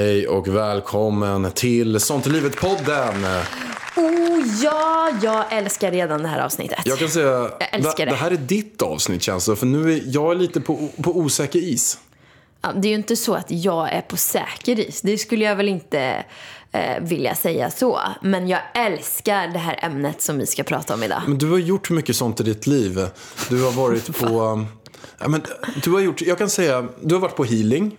Hej och välkommen till Sånt i livet-podden. Oh ja, jag älskar redan det här avsnittet. Jag kan säga, Jag älskar det. det. här är ditt avsnitt känns det. För nu är jag är lite på, på osäker is. Ja, det är ju inte så att jag är på säker is. Det skulle jag väl inte eh, vilja säga så. Men jag älskar det här ämnet som vi ska prata om idag. Men du har gjort mycket sånt i ditt liv. Du har varit på... Ja, men, du har gjort, jag kan säga, du har varit på healing.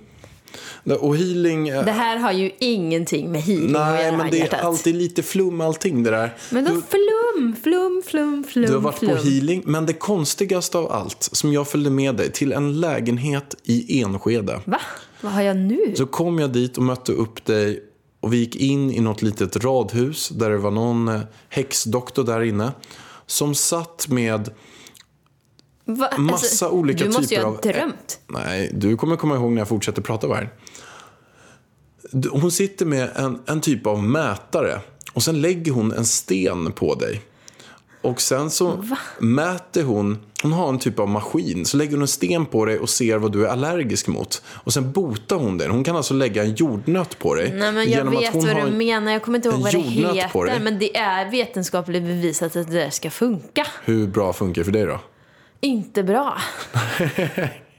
Och healing... eh, Det här har ju ingenting med healing att Nej, göra, men det är hjärtat. alltid lite flum allting det där. Men då du, flum, flum, flum, flum, du har varit flum. på healing, men det konstigaste av allt, som jag följde med dig till en lägenhet i Enskede. Va? Vad har jag nu? Så kom jag dit och mötte upp dig och vi gick in i något litet radhus där det var någon eh, häxdoktor där inne som satt med Va? massa olika du måste typer ju ha av- drömt. Nej, du kommer komma ihåg när jag fortsätter prata Du- Hon sitter med en, en typ av mätare och sen lägger hon en sten på dig. Och sen så mäter hon, hon har en typ av maskin, så lägger hon en sten på dig och ser vad du är allergisk mot. Och sen botar hon dig. Hon kan alltså lägga en jordnöt på dig. Nej, men jag vet vad du en- menar. Jag kommer inte ihåg vad det heter. Men det är vetenskapligt bevisat att det där ska funka. Hur bra funkar det för dig då? Inte bra.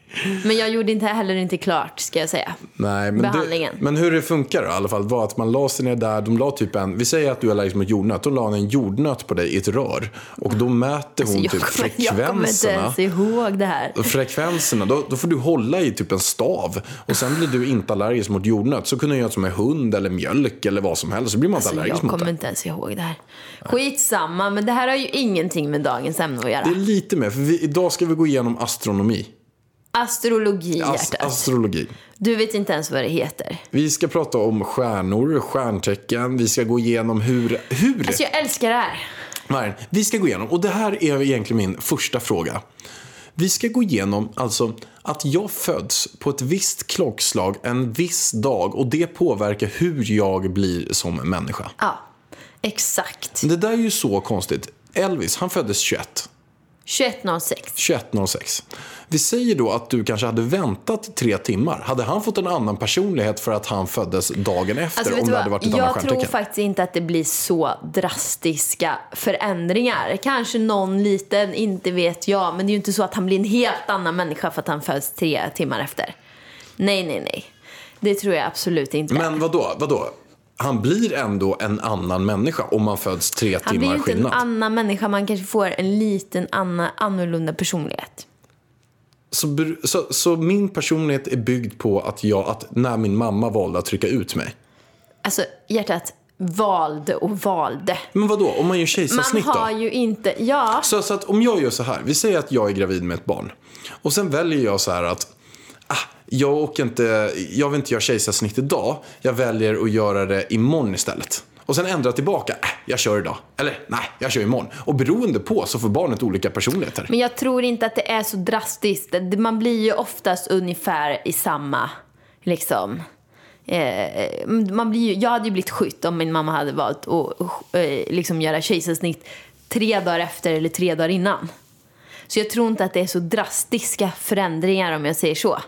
Men jag gjorde inte heller inte klart, ska jag säga. Nej, men, Behandlingen. Det, men hur det funkar då, i alla fall var att man la sig ner där. De la typ en, vi säger att du är allergisk mot jordnöt. Då la en jordnöt på dig i ett rör. Och då mäter hon jag, typ kommer, jag kommer inte frekvenserna. ens ihåg det här. Frekvenserna, då, då får du hålla i typ en stav. Och sen blir du inte allergisk mot jordnöt. Så kunde du göra som med hund eller mjölk eller vad som helst. Så blir man inte Så allergisk jag mot kommer det. inte ens ihåg det här. Skitsamma, men det här har ju ingenting med dagens ämne att göra. Det är lite mer, för vi, idag ska vi gå igenom astronomi. Astrologi, As, astrologi. Du vet inte ens vad det heter. Vi ska prata om stjärnor, stjärntecken. Vi ska gå igenom hur... hur Alltså jag älskar det här. Nej, vi ska gå igenom, och det här är egentligen min första fråga. Vi ska gå igenom alltså att jag föds på ett visst klockslag en viss dag och det påverkar hur jag blir som människa. Ja, exakt. Det där är ju så konstigt. Elvis, han föddes 21. 2106. 21.06. Vi säger då att du kanske hade väntat tre timmar. Hade han fått en annan personlighet för att han föddes dagen efter Alltså, om det hade varit ett Jag tror faktiskt inte att det blir så drastiska förändringar. Kanske någon liten, inte vet jag. Men det är ju inte så att han blir en helt annan människa för att han föds tre timmar efter. Nej, nej, nej. Det tror jag absolut inte. Men vad då? Han blir ändå en annan människa om man föds tre han blir timmar ju inte skillnad. en annan människa. Man kanske får en liten annan, annorlunda personlighet. Så, så, så min personlighet är byggd på att jag, att när min mamma valde att trycka ut mig. Alltså, hjärtat valde och valde. Men vad då? om man gör Man kejsarsnitt har då? ju inte... Ja, Så, så att om jag gör så här, vi säger att jag är gravid med ett barn. Och sen väljer jag så här att, jag, åker inte, jag vill inte göra kejsarsnitt idag. Jag väljer att göra det imorgon istället. Och sen ändra tillbaka, äh, jag kör idag. Eller nej, jag kör imorgon. Och beroende på så får barnet olika personligheter. Men jag tror inte att det är så drastiskt. Man blir ju oftast ungefär i samma, liksom... Eh, man blir ju, jag hade ju blivit skytt om min mamma hade valt att eh, liksom göra kejsarsnitt tre dagar efter eller tre dagar innan. Så jag tror inte att det är så drastiska förändringar om jag säger så.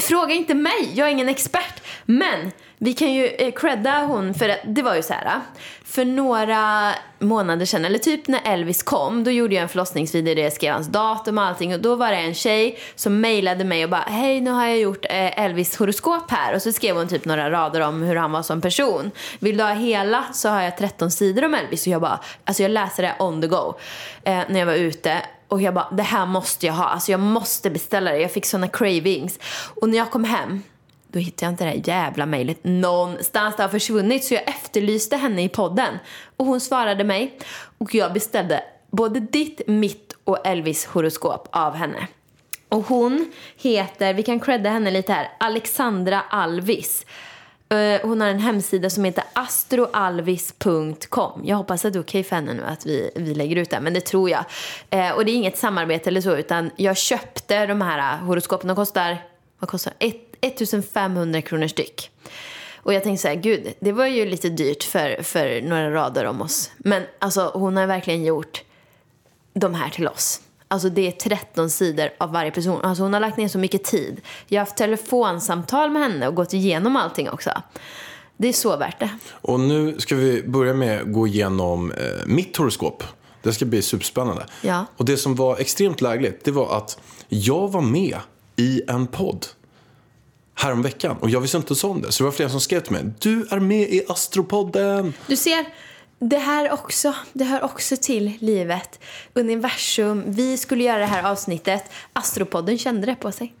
Fråga inte mig, jag är ingen expert. Men vi kan ju eh, credda hon för att det var ju så här. Eh, för några månader sedan, eller typ när Elvis kom, då gjorde jag en förlossningsvideo där jag skrev hans datum och allting. Och då var det en tjej som mejlade mig och bara Hej, nu har jag gjort eh, Elvis horoskop här. Och så skrev hon typ några rader om hur han var som person. Vill du ha hela så har jag 13 sidor om Elvis. Och jag bara, alltså jag läser det on the go. Eh, när jag var ute. Och jag bara, det här måste jag ha. Alltså jag måste beställa det. Jag fick såna cravings. Och när jag kom hem, då hittade jag inte det här jävla mejlet någonstans. Det har försvunnit. Så jag efterlyste henne i podden. Och hon svarade mig. Och jag beställde både ditt, mitt och Elvis horoskop av henne. Och hon heter, vi kan credda henne lite här, Alexandra Alvis. Eh, hon har en hemsida som heter astroalvis.com. Jag hoppas att det är okej för henne nu att vi, vi lägger ut det, men det tror jag. Eh, och det är inget samarbete eller så, utan jag köpte de här eh, horoskopen. De kostar, vad kostar 1500 kronor styck. Och jag tänkte så här, gud, det var ju lite dyrt för, för några rader om oss. Men alltså, hon har verkligen gjort de här till oss. Alltså det är 13 sidor av varje person. Alltså hon har lagt ner så mycket tid. Jag har haft telefonsamtal med henne och gått igenom allting också. Det är så värt det. Och nu ska vi börja med att gå igenom eh, mitt horoskop. Det ska bli superspännande. Ja. Och det som var extremt lägligt, det var att jag var med i en podd häromveckan. Och jag visste inte ens om det. Så det var flera som skrev till mig. Du är med i Astropodden. Du ser, det här också, det hör också till livet. Universum. Vi skulle göra det här avsnittet. Astropodden kände det på sig.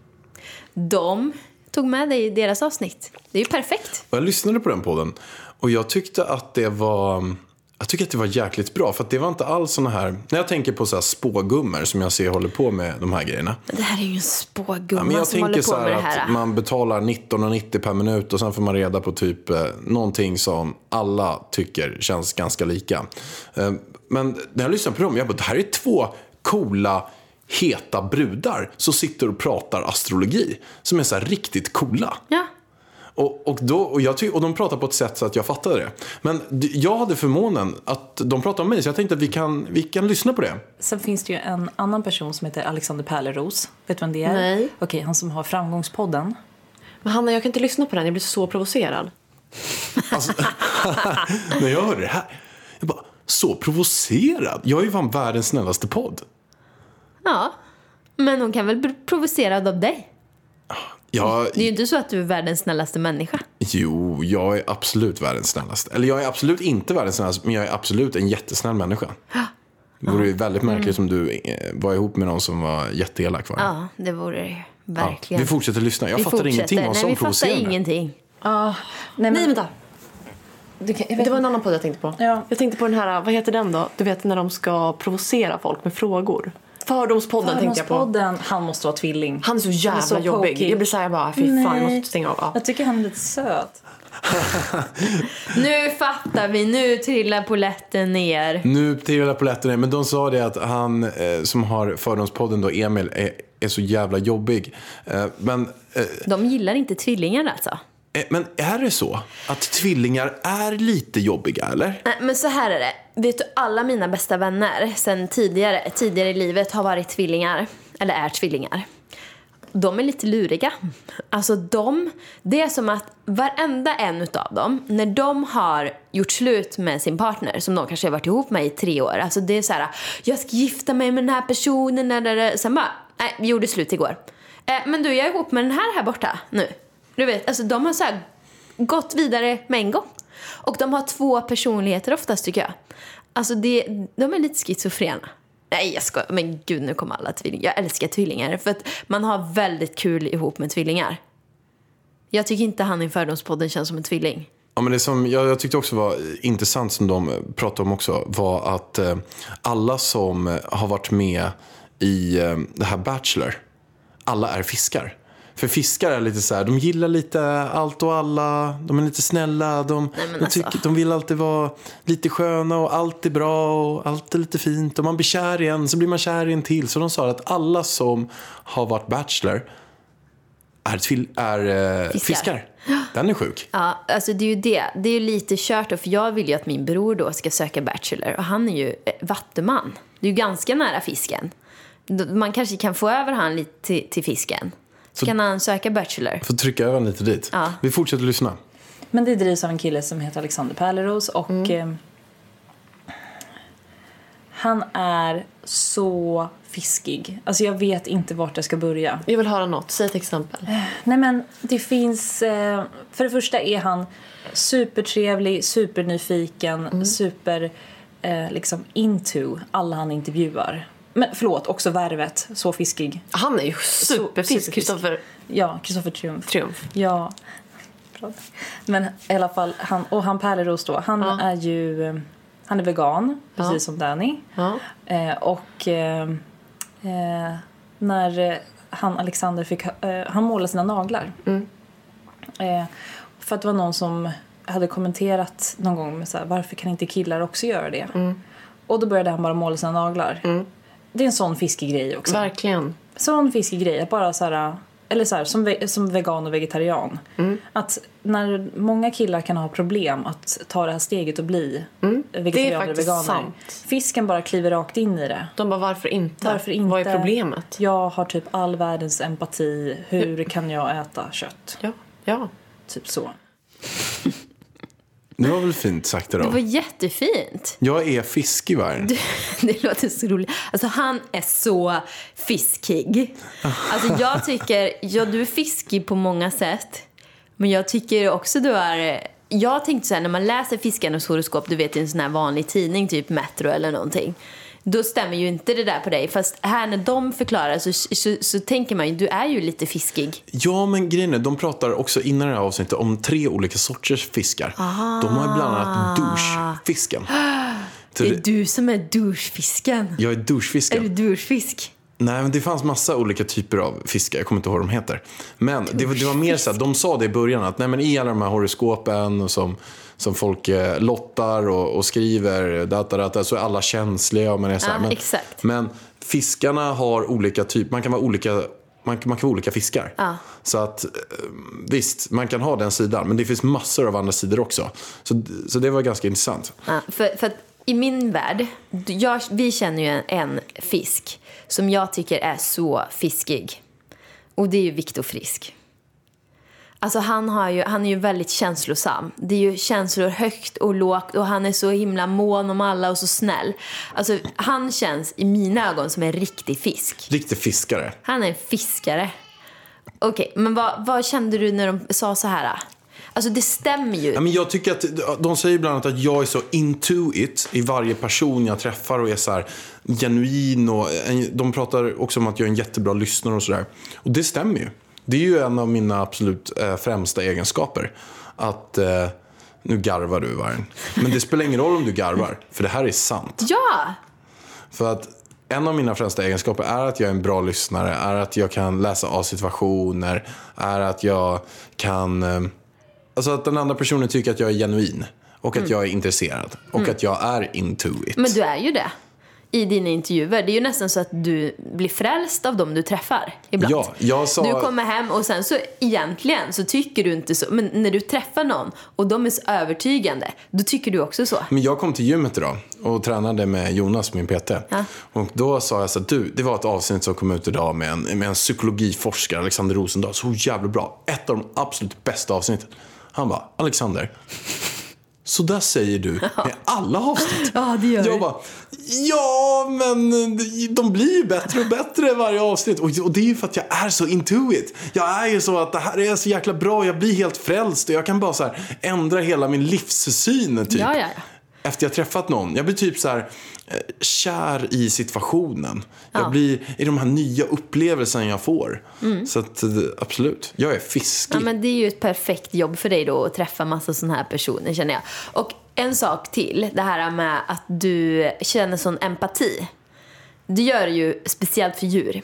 De tog med dig i deras avsnitt. Det är ju perfekt. Och jag lyssnade på den podden. Och jag tyckte att det var... Jag tycker att det var jäkligt bra. För det var inte alls såna här... När jag tänker på så här spågummor som jag ser håller på med de här grejerna. Det här är ju en spågumma Ja, men jag som håller på så med här det här. att man betalar 19,90 per minut och sen får man reda på typ eh, någonting som alla tycker känns ganska lika. Eh, men när jag lyssnar på dem, jag bara, det här är två coola, heta brudar som sitter och pratar astrologi. Som är så här riktigt coola. Ja. Och, och, då, och, jag ty- och de pratar på ett sätt så att jag fattade det. Men d- jag hade förmånen att de pratade om mig så jag tänkte att vi kan, vi kan lyssna på det. Sen finns det ju en annan person som heter Alexander Pärleros. Vet du vem det är? Nej. Okej, han som har Framgångspodden. Men Hanna, jag kan inte lyssna på den. Jag blir så provocerad. Alltså, när jag hörde det här, jag bara, så provocerad. Jag är ju fan världens snällaste podd. ja. Men hon kan väl bli provocerad av dig? Jag, Det är ju inte så att du är världens snällaste människa. jo, jag är absolut världens snällaste. Eller jag är absolut inte världens snällaste, men jag är absolut en jättesnäll människa. Det vore ju väldigt märkligt om du eh, var ihop med någon som var jätteelak. Va? Ja, det vore det ju. Ja, Verkligen. vi fortsätter lyssna. Jag Vi fattar fortsätter. ingenting vad Nej, som vi fattar ingenting. Ah, nej, Nej, vänta. Du kan, jag vet Det var en annan podd jag tänkte på. Ja. Jag tänkte på den här, vad heter den då? Du vet när de ska provocera folk med frågor. Fördomspodden tänkte jag på. Fördomspodden, han måste vara tvilling. Han är så jävla så jobbig. pokig. Jag blir såhär bara, fy fan, jag måste stänga av. Ja. Jag tycker han är lite söt. Nu fattar vi, nu trillar poletten ner. Nu trillar polletten ner. Men de sa det att han eh, som har Fördomspodden då, Emil, är, är så jävla jobbig. Eh, men, eh, De gillar inte tvillingar alltså. eh, men är det så att tvillingar är lite jobbiga, eller? Nej, men så här är det. Vet du, alla mina bästa vänner sen tidigare, tidigare i livet har varit tvillingar. Eller är tvillingar. De är lite luriga. Alltså de, det är som att varenda en utav dem, när de har gjort slut med sin partner, som de kanske har varit ihop med i tre år. Alltså det är så här, jag ska gifta mig med den här personen. Eller, sen bara, nej, vi gjorde slut igår. Eh, men du, jag är ihop med den här här borta nu. Du vet, alltså de har så här gått vidare med en gång. Och de har två personligheter oftast tycker jag. Alltså det, de är lite schizofrena. Nej jag skojar, men gud nu kommer alla tvillingar. Jag älskar tvillingar för att man har väldigt kul ihop med tvillingar. Jag tycker inte han i Fördomspodden känns som en tvilling. Ja, men det som jag, jag tyckte också var intressant som de pratade om också var att eh, alla som har varit med i eh, det här Bachelor, alla är fiskar. För fiskar är lite så här, de gillar lite allt och alla, de är lite snälla, de, men de, alltså. tycker, de vill alltid vara lite sköna och allt är bra och allt är lite fint. Och man blir kär i en så blir man kär i en till. Så de sa att alla som har varit Bachelor är, tvill, är eh, Fiskar. fiskar. Den är sjuk. Ja, alltså det är ju det. Det är ju lite kört då, för jag vill ju att min bror då ska söka Bachelor och han är ju eh, vattuman. Det är ju ganska nära fisken. Man kanske kan få över han lite till, till fisken. Så kan han söka Bachelor. Får trycka över lite dit. Ja. Vi fortsätter lyssna. Men det drivs av en kille som heter Alexander Pärleros och eh, han är så fiskig. Alltså jag vet inte vart jag ska börja. Jag vill höra något. Säg ett exempel. Nej men det finns... Eh, för det första är han supertrevlig, supernyfiken, super eh, liksom into alla han intervjuar. Men förlåt, också värvet. Så fiskig. Han är ju superfisk. Kristoffer Ja, Kristoffer Triumf. Triumf. Ja. Men i alla fall, han, och han Pärleros då, han är ju... Han är vegan, precis Ja. som Danny. Ja. Eh, och eh, Eh, när eh, han Alexander fick, eh, han målade sina naglar. Eh, för att det var någon som hade kommenterat någon gång med så här, varför kan inte killar också göra det? Och då började han bara måla sina naglar. Det är en sån fiskig grej också. Verkligen. Sån fiskig grej, att bara så här, eller så här, som, ve- som vegan och vegetarian. Mm. Att när många killar kan ha problem att ta det här steget och bli vegetarianer och Mm. veganer. sant. Fisken bara kliver rakt in i det. De bara, varför inte? Varför inte? Vad är problemet? Jag har typ all världens empati. Hur kan jag äta kött? Ja, ja. Typ så. Det var väl fint sagt det Det var jättefint. Jag är fiskig varg. Det låter så roligt. Alltså han är så fiskig. Alltså jag tycker, ja du är fiskig på många sätt. Men jag tycker också du är, jag tänkte så här när man läser fiskarnas horoskop, du vet i en sån här vanlig tidning, typ Metro eller någonting. Då stämmer ju inte det där på dig. Fast här när de förklarar så, så, så tänker man ju, du är ju lite fiskig. Ja, men grejen är, de pratar också innan det här avsnittet om tre olika sorters fiskar. De har bland annat douchefisken. Så Det är du som är douchefisken. Jag är Är douchefisken. du douchefisk? Nej, men det fanns massa olika typer av fiskar. Jag kommer inte ihåg vad de heter. Men det, var- det var mer så att de sa det i början att nej, men i alla de här horoskopen och som, som folk eh, lottar och, och skriver data, data, så är alla känsliga. Och man är så här, Ja, men, exakt. men fiskarna har olika typer. Man kan vara olika man, man kan vara olika fiskar. Ja. Så att eh, visst, man kan ha den sidan. Men det finns massor av andra sidor också. Så, så det var ganska intressant. Ja, för, för i min värld, jag, vi känner ju en, en fisk som jag tycker är så fiskig. Och det är ju Viktor Frisk. Alltså han, har ju, han är ju väldigt känslosam. Det är ju känslor högt och lågt och han är så himla mån om alla och så snäll. Alltså han känns i mina ögon som en riktig fisk. Riktig fiskare. Han är en fiskare. Okej, men vad, vad kände du när de sa så här? Alltså det stämmer ju. Ja, men jag tycker att de säger bland annat att jag är så into it i varje person jag träffar och är så här genuin och en- de pratar också om att jag är en jättebra lyssnare och sådär. Och det stämmer ju. Det är ju en av mina absolut eh, främsta egenskaper. Att, eh, nu garvar du vargen. Men det spelar ingen roll om du garvar, för det här är sant. Ja! För att en av mina främsta egenskaper är att jag är en bra lyssnare, är att jag kan läsa av situationer, är att jag kan... Alltså att den andra personen tycker att jag är genuin och att jag är intresserad och att jag är into it. Men du är ju det. I dina intervjuer. Det är ju nästan så att du blir frälst av dem du träffar ibland. Ja, jag sa- Du kommer hem och sen så egentligen så tycker du inte så. Men när du träffar någon och de är så övertygande, då tycker du också så. Men jag kom till gymmet idag och tränade med Jonas, min PT. Ja. Och då sa jag så att du, det var ett avsnitt som kom ut idag med en, med en psykologiforskare, Alexander Rosendahl. Så jävla bra. Ett av de absolut bästa avsnitten. Han bara, Alexander, så där säger du med alla avsnitt. Ja, det gör Jag bara, ja men de blir ju bättre och bättre varje avsnitt. Och, och det är ju för att jag är så into it. Jag är ju så att det här är så jäkla bra, jag blir helt frälst och jag kan bara så här ändra hela min livssyn typ. Ja, ja, ja. Efter jag träffat någon. Jag blir typ så här eh, kär i situationen. Jag Ja. blir i de här nya upplevelserna jag får. Så att eh, absolut, jag är fiskig. Mm. Ja, men det är ju ett perfekt jobb för dig då att träffa massa sådana här personer känner jag. Och en sak till, det här med att du känner sån empati. Det gör det ju speciellt för djur.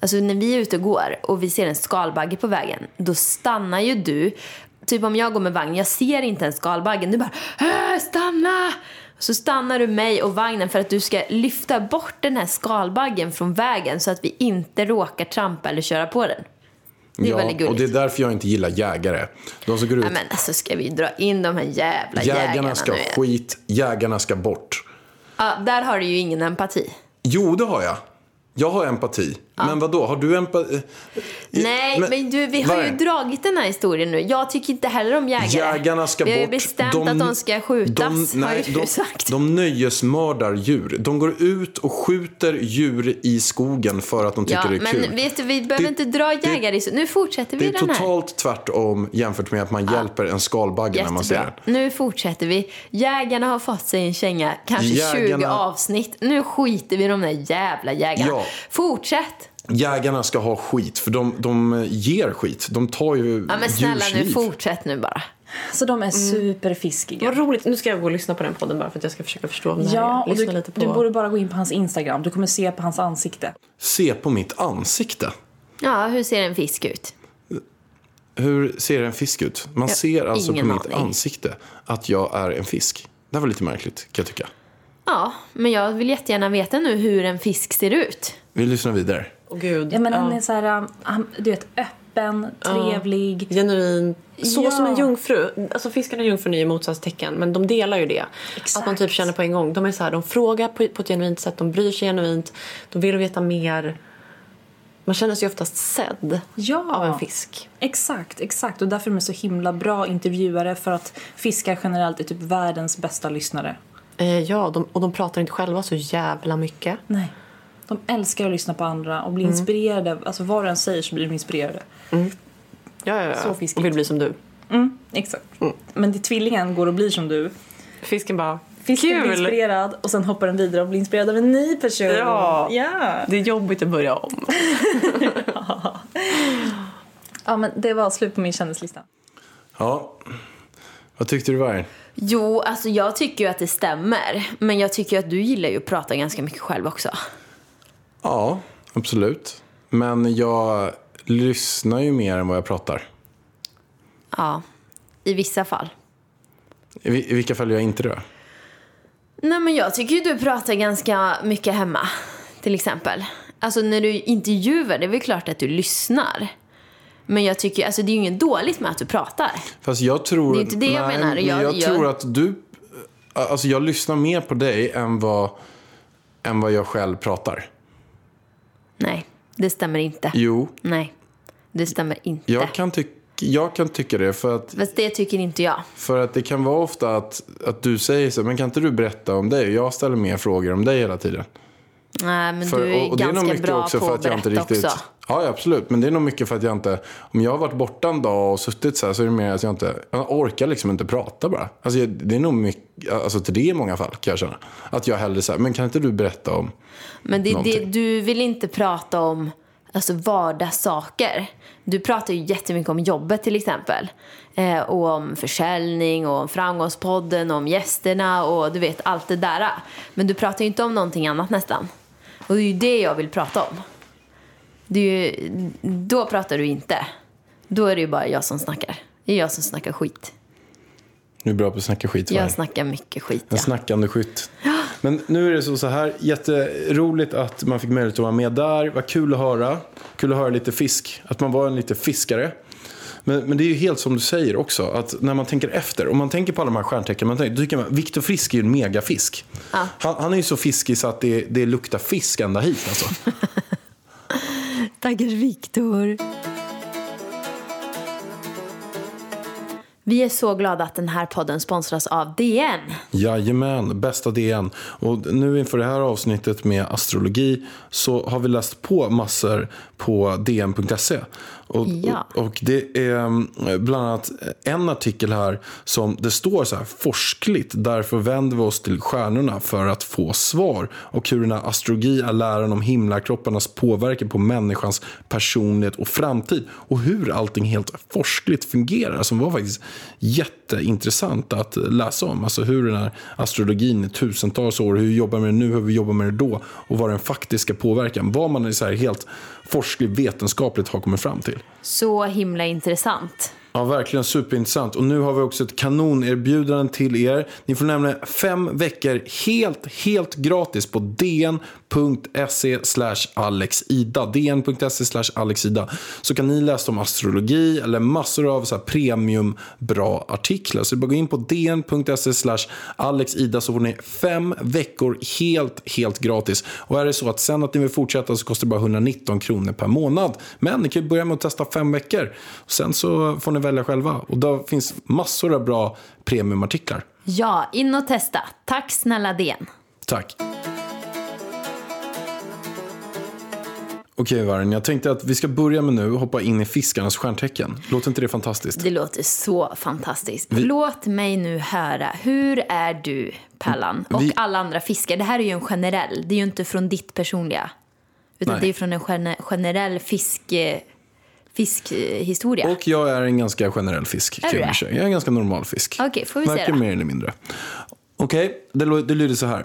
Alltså när vi är ute och går och vi ser en skalbagge på vägen, då stannar ju du. Typ om jag går med vagn, jag ser inte en skalbaggen. Du bara stanna! Så stannar du mig och vagnen för att du ska lyfta bort den här skalbaggen från vägen så att vi inte råkar trampa eller köra på den. Det är ja, väldigt gulligt. och det är därför jag inte gillar jägare. De som går ut, Ja, men alltså ska vi dra in de här jävla jägarna jägarna ska nu igen? skit, jägarna ska bort. Ja, där har du ju ingen empati. Jo, det har jag. Jag har empati. Men vad då? har du empati? Nej, men, du, vi har ju dragit den här historien nu. Jag tycker inte heller om jägare. Jägarna ska vi har ju bort. bestämt att de ska skjutas, har ju de, sagt. de nöjesmördar djur. De går ut och skjuter djur i skogen för att de tycker ja, det är men kul. vet du, vi behöver Det- inte dra det- jägare så. Nu fortsätter vi Det är den här. totalt tvärtom jämfört med att man hjälper en skalbagge när man ser den. Nu fortsätter vi. Jägarna har fått sig en känga, kanske 20 Jägarna- avsnitt. Nu skiter vi i de där jävla jägarna. Ja. Fortsätt! Jägarna ska ha skit, för de, de ger skit. De tar ju Ja, men snälla nu, fortsätt nu bara. Så de är superfiskiga. Vad roligt. Nu ska jag gå och lyssna på den podden bara för att jag ska försöka förstå om det här Ja, är. och Lyssna du, lite på... du borde bara gå in på hans Instagram. Du kommer se på hans ansikte. Se på mitt ansikte. Ja, hur ser en fisk ut? Hur ser en fisk ut? Man Jag- ser alltså på ingen mitt aning. ansikte att jag är en fisk. Det här var lite märkligt, kan jag tycka. Ja, men jag vill jättegärna veta nu hur en fisk ser ut. Vi lyssnar vidare. Åh gud. Ja, men Ja. han är så här, han, du vet, öppen, trevlig. Genuin. Så Ja. som en jungfru. Alltså fisken och jungfrun är ju motsatstecken men de delar ju det. Exakt. Att man typ känner på en gång. De är så här, de frågar på, på ett genuint sätt, de bryr sig genuint, de vill veta mer. Man känner sig oftast sedd Ja. av en fisk. Exakt, exakt. Och därför är de så himla bra intervjuare för att fiskar generellt är typ världens bästa lyssnare. Eh, ja, de, och de pratar inte själva så jävla mycket. Nej. De älskar att lyssna på andra och bli inspirerade. Alltså vad du än säger så blir de inspirerade. Ja, ja, ja. Så fiskigt. Och vill bli som du. Mm, exakt. Men det tvillingen går och blir som du. Fisken bara, Fisken blir kul! inspirerad och sen hoppar den vidare och blir inspirerad av en ny person. Ja. ja. Det är jobbigt att börja om. Ja, men det var slut på min kändislista. Ja, vad tyckte du var? Jo, alltså jag tycker ju att det stämmer. Men jag tycker ju att du gillar ju att prata ganska mycket själv också. Ja, absolut. Men jag lyssnar ju mer än vad jag pratar. Ja, i vissa fall. I, i vilka fall gör jag inte det? Nej men jag tycker ju du pratar ganska mycket hemma. Till exempel. Alltså när du intervjuar, det är väl klart att du lyssnar. Men jag tycker, alltså det är ju inget dåligt med att du pratar. Fast jag tror... Det är inte det jag menar. men Jag- jag, jag- tror att du... Alltså jag lyssnar mer på dig än vad, än vad jag själv pratar. Nej, det stämmer inte. Jo, Nej, det stämmer inte. jag kan, tyck, jag kan tycka det för att, Fast det tycker inte jag. för att det kan vara ofta att, att du säger så men kan inte du berätta om dig? Jag ställer mer frågor om dig hela tiden. Nej, men För, du är och, och det är nog ganska mycket bra också på för att jag inte riktigt... också. Ja, absolut. Men det är nog mycket för att jag inte... Om jag har varit borta en dag och suttit så här så är det mer att jag inte... Jag orkar liksom inte prata bara. Alltså, jag- det är nog mycket... Alltså till det i många fall kan jag känna. Att jag hellre säger, men kan inte du berätta om... Men det, det, du vill inte prata om alltså, vardagssaker. Du pratar ju jättemycket om jobbet till exempel. Eh, och om försäljning och om framgångspodden och om gästerna och du vet allt det där. Men du pratar ju inte om någonting annat nästan. Och det är ju det jag vill prata om. Ju, då pratar du inte. Då är det ju bara jag som snackar. Det är jag som snackar skit. Du är bra på att snacka skit. va? Jag snackar mycket skit, En ja. snackande skytt. Men nu är det så, så här, jätteroligt att man fick möjlighet att vara med där. Vad kul att höra. Kul att höra lite fisk. Att man var en lite fiskare. Men, men det är ju helt som du säger också, att när man tänker efter, om man tänker på alla de här stjärntecknen, man tänker, då tycker man, Viktor Frisk är ju en megafisk. Ja. Han, han är ju så fiskig så att det, det luktar fisk ända hit alltså. Tackars Viktor. Vi är så glada att den här podden sponsras av DN. Jajamän, bästa DN. Och nu inför det här avsnittet med astrologi så har vi läst på massor på dn.se. Och, Ja. och, och det är mm, bland annat en artikel här som det står så här forskligt. Därför vänder vi oss till stjärnorna för att få svar. Och hur den här astrologi är läran om himlakropparnas påverkan på människans personlighet och framtid. Och hur allting helt forskligt fungerar. Som var faktiskt jätteintressant att läsa om. Alltså hur den här astrologin i tusentals år, hur vi jobbar med det nu, hur vi jobbar med det då. Och vad den faktiska påverkan, vad man så här helt forskligt vetenskapligt har kommit fram till. Så himla intressant. Ja, verkligen superintressant. Och nu har vi också ett kanonerbjudande till er. Ni får nämligen fem veckor helt, helt gratis på dn.se alexida. dn.se slash alexida. Så kan ni läsa om astrologi eller massor av så här premium bra artiklar. Så bara gå in på dn.se alexida så får ni fem veckor helt, helt gratis. Och är det så att sen att ni vill fortsätta så kostar det bara 119 kronor per månad. Men ni kan ju börja med att testa fem veckor. Sen så får ni välja själva. Och då finns massor av bra premiumartiklar. Ja, in och testa. Tack snälla DN. Tack. Okej, Varen. Jag tänkte att vi ska börja med nu hoppa in i fiskarnas stjärntecken. Låter inte det fantastiskt? Det låter så fantastiskt. Vi- Låt mig nu höra. Hur är du, Pallan? Och Vi- alla andra fiskar. Det här är ju en generell. Det är ju inte från ditt personliga. Utan Nej. det är från en gene- generell fisk, eh, fiskhistoria. Och jag är en ganska generell fisk. Är jag det? är en ganska normal fisk. Okej, får vi se Varken då. mer eller mindre. Okej, det, lo- det lyder så här.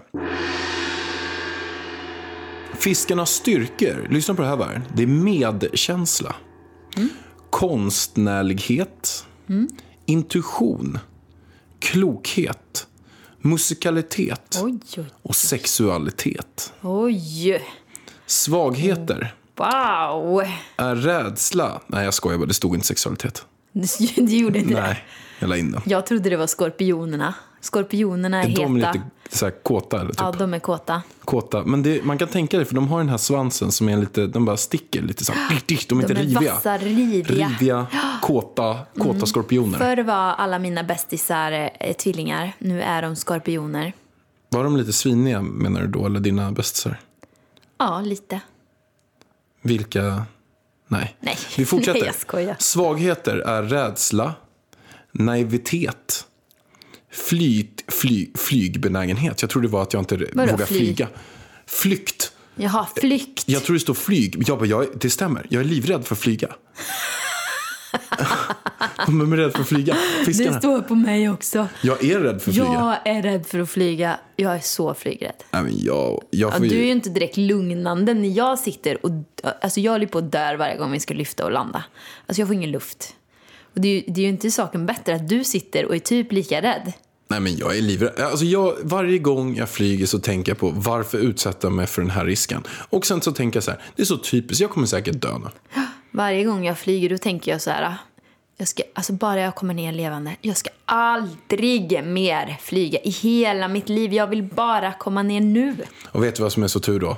Fiskarnas styrkor, lyssna på det här Vär. Det är medkänsla, Mm. konstnärlighet, intuition, klokhet, musikalitet Oj, oj, och sexualitet. oj. Svagheter Wow. är rädsla. Nej, jag skojar bara. Det stod inte sexualitet. Du gjorde inte det. Nej, jag la in den. Jag trodde det var skorpionerna. Skorpionerna är, Är de heta. lite så här kåta? Eller typ? Ja, de är kåta. kåta. Men det, man kan tänka det, för de har den här svansen som är lite, de bara sticker lite så här. De är inte De är riviga. vassa, riviga. Riviga, kåta, kåta skorpioner. Förr var alla mina bästisar eh, tvillingar. Nu är de skorpioner. Var de lite sviniga menar du då, eller dina bästisar? Ja, lite. Vilka? Nej. Nej. Vi fortsätter. Nej, jag skojar. Svagheter är rädsla, naivitet, flyt, fly, flygbenägenhet. Jag tror det var att jag inte Vadå, vågar flyg? flyga. Flykt. Jaha, flykt. Jag tror det står flyg. Jag bara, jag, det stämmer. Jag är livrädd för att flyga. De är rädd för att flyga. Fiskarna. Det står på mig också. Jag är rädd för att flyga. Jag är rädd för att flyga. Jag är så flygrädd. Nej, men jag, jag Ja, får ju... du är ju inte direkt lugnande när jag sitter och... Alltså jag håller på att dör varje gång vi ska lyfta och landa. Alltså jag får ingen luft. Och det är, ju, det är ju inte saken bättre att du sitter och är typ lika rädd. Nej, men jag är livrädd. Alltså jag, varje gång jag flyger så tänker jag på varför utsätta mig för den här risken. Och sen så tänker jag så här, det är så typiskt, jag kommer säkert dö nu. Varje gång jag flyger då tänker jag så här... Jag ska, alltså bara jag kommer ner levande. Jag ska aldrig mer flyga i hela mitt liv. Jag vill bara komma ner nu. Och vet du vad som är så tur då?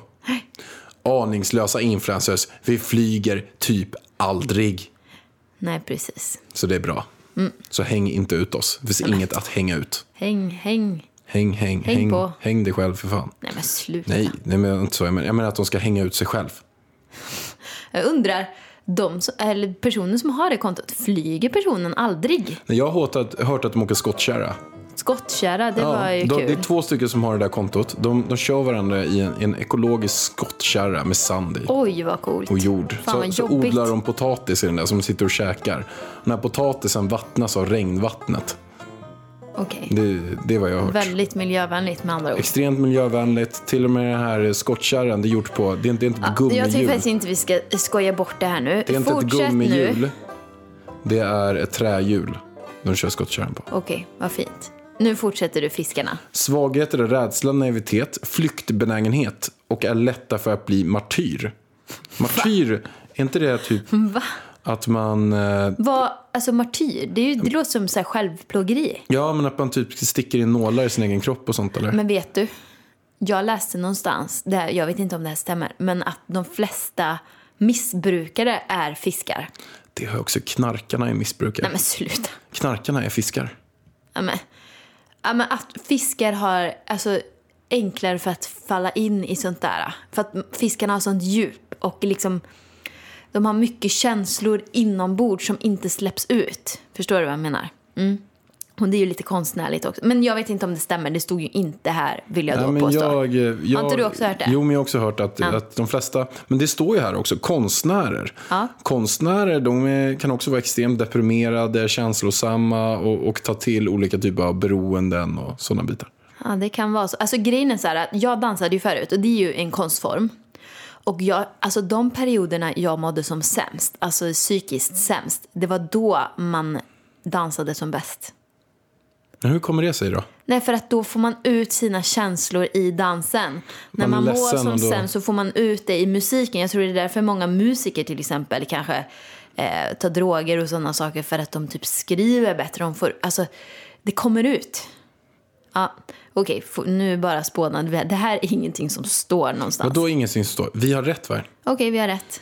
Aningslösa influencers, vi flyger typ aldrig. Nej, precis. Så det är bra. Mm. Så häng inte ut oss. Det finns inget att hänga ut. Häng, häng. Häng, häng, Häng häng. på. Häng dig själv för fan. Nej, men sluta. Nej, nej men inte så. Jag menar, jag menar att de ska hänga ut sig själv. Jag undrar, de eller personen som har det kontot, flyger personen aldrig? Jag har hört att, hört att de åker skottkärra. Skottkärra, det var ju de, kul. det är två stycken som har det där kontot. De, de kör varandra i en, en ekologisk skottkärra med sand i. Oj, vad coolt. och jord. Fan, så så jobbigt. odlar de potatis i den där som de sitter och käkar. Den här potatisen vattnas av regnvattnet. Okej. Det, det är vad jag har hört. Väldigt miljövänligt med andra ord. Extremt miljövänligt. Till och med den här skottkärran, det är gjort på, det är inte, det är inte ett Jag tycker gummihjul. faktiskt inte vi ska skoja bort det här nu. Det är inte ett Fortsätt gummihjul. nu. Det är ett trähjul de kör skottkärran på. Okej, vad fint. Nu fortsätter du fiskarna. Svagheter är rädsla, naivitet, flyktbenägenhet och är lätta för att bli martyr. Martyr, är inte det typ Va? Att man... Eh, Vad, alltså martyr, det, är ju, det låter som så här självplågeri. ja, men att man typ sticker in nålar i sin egen kropp och sånt eller? Men vet du, jag läste någonstans, det här, jag vet inte om det här stämmer, men att de flesta missbrukare är fiskar. Det har också knarkarna är missbrukare. Nej men sluta. Knarkarna är fiskar. Ja, men, ja, men att fiskar har alltså, enklare för att falla in i sånt där. För att fiskarna har sånt djup och liksom de har mycket känslor inombords som inte släpps ut. Förstår du vad jag menar? Mm. Och det är ju lite konstnärligt också. Men jag vet inte om det stämmer. Det stod ju inte här, vill jag då Nej, men påstå. jag, jag, Har inte du också hört det? Jo, men jag har också hört att, att de flesta, men det står ju här också, konstnärer. Ja. Konstnärer de är, kan också vara extremt deprimerade, känslosamma och, och ta till olika typer av beroenden och sådana bitar. Ja, det kan vara så. Alltså grejen är så här att jag dansade ju förut och det är ju en konstform. Och jag, alltså de perioderna jag mådde som sämst, alltså psykiskt sämst, det var då man dansade som bäst. Men hur kommer det sig då? Nej, för att då får man ut sina känslor i dansen. När Man är man mår som då- sämst så får man ut det i musiken. Jag tror det är därför många musiker till exempel kanske eh, tar droger och sådana saker för att de typ skriver bättre. De får, alltså, det kommer ut. Ja, okej, f- nu bara spånade vi. Det här är ingenting som står någonstans. Vadå ingenting som står? Vi har rätt va? Okej, vi har rätt.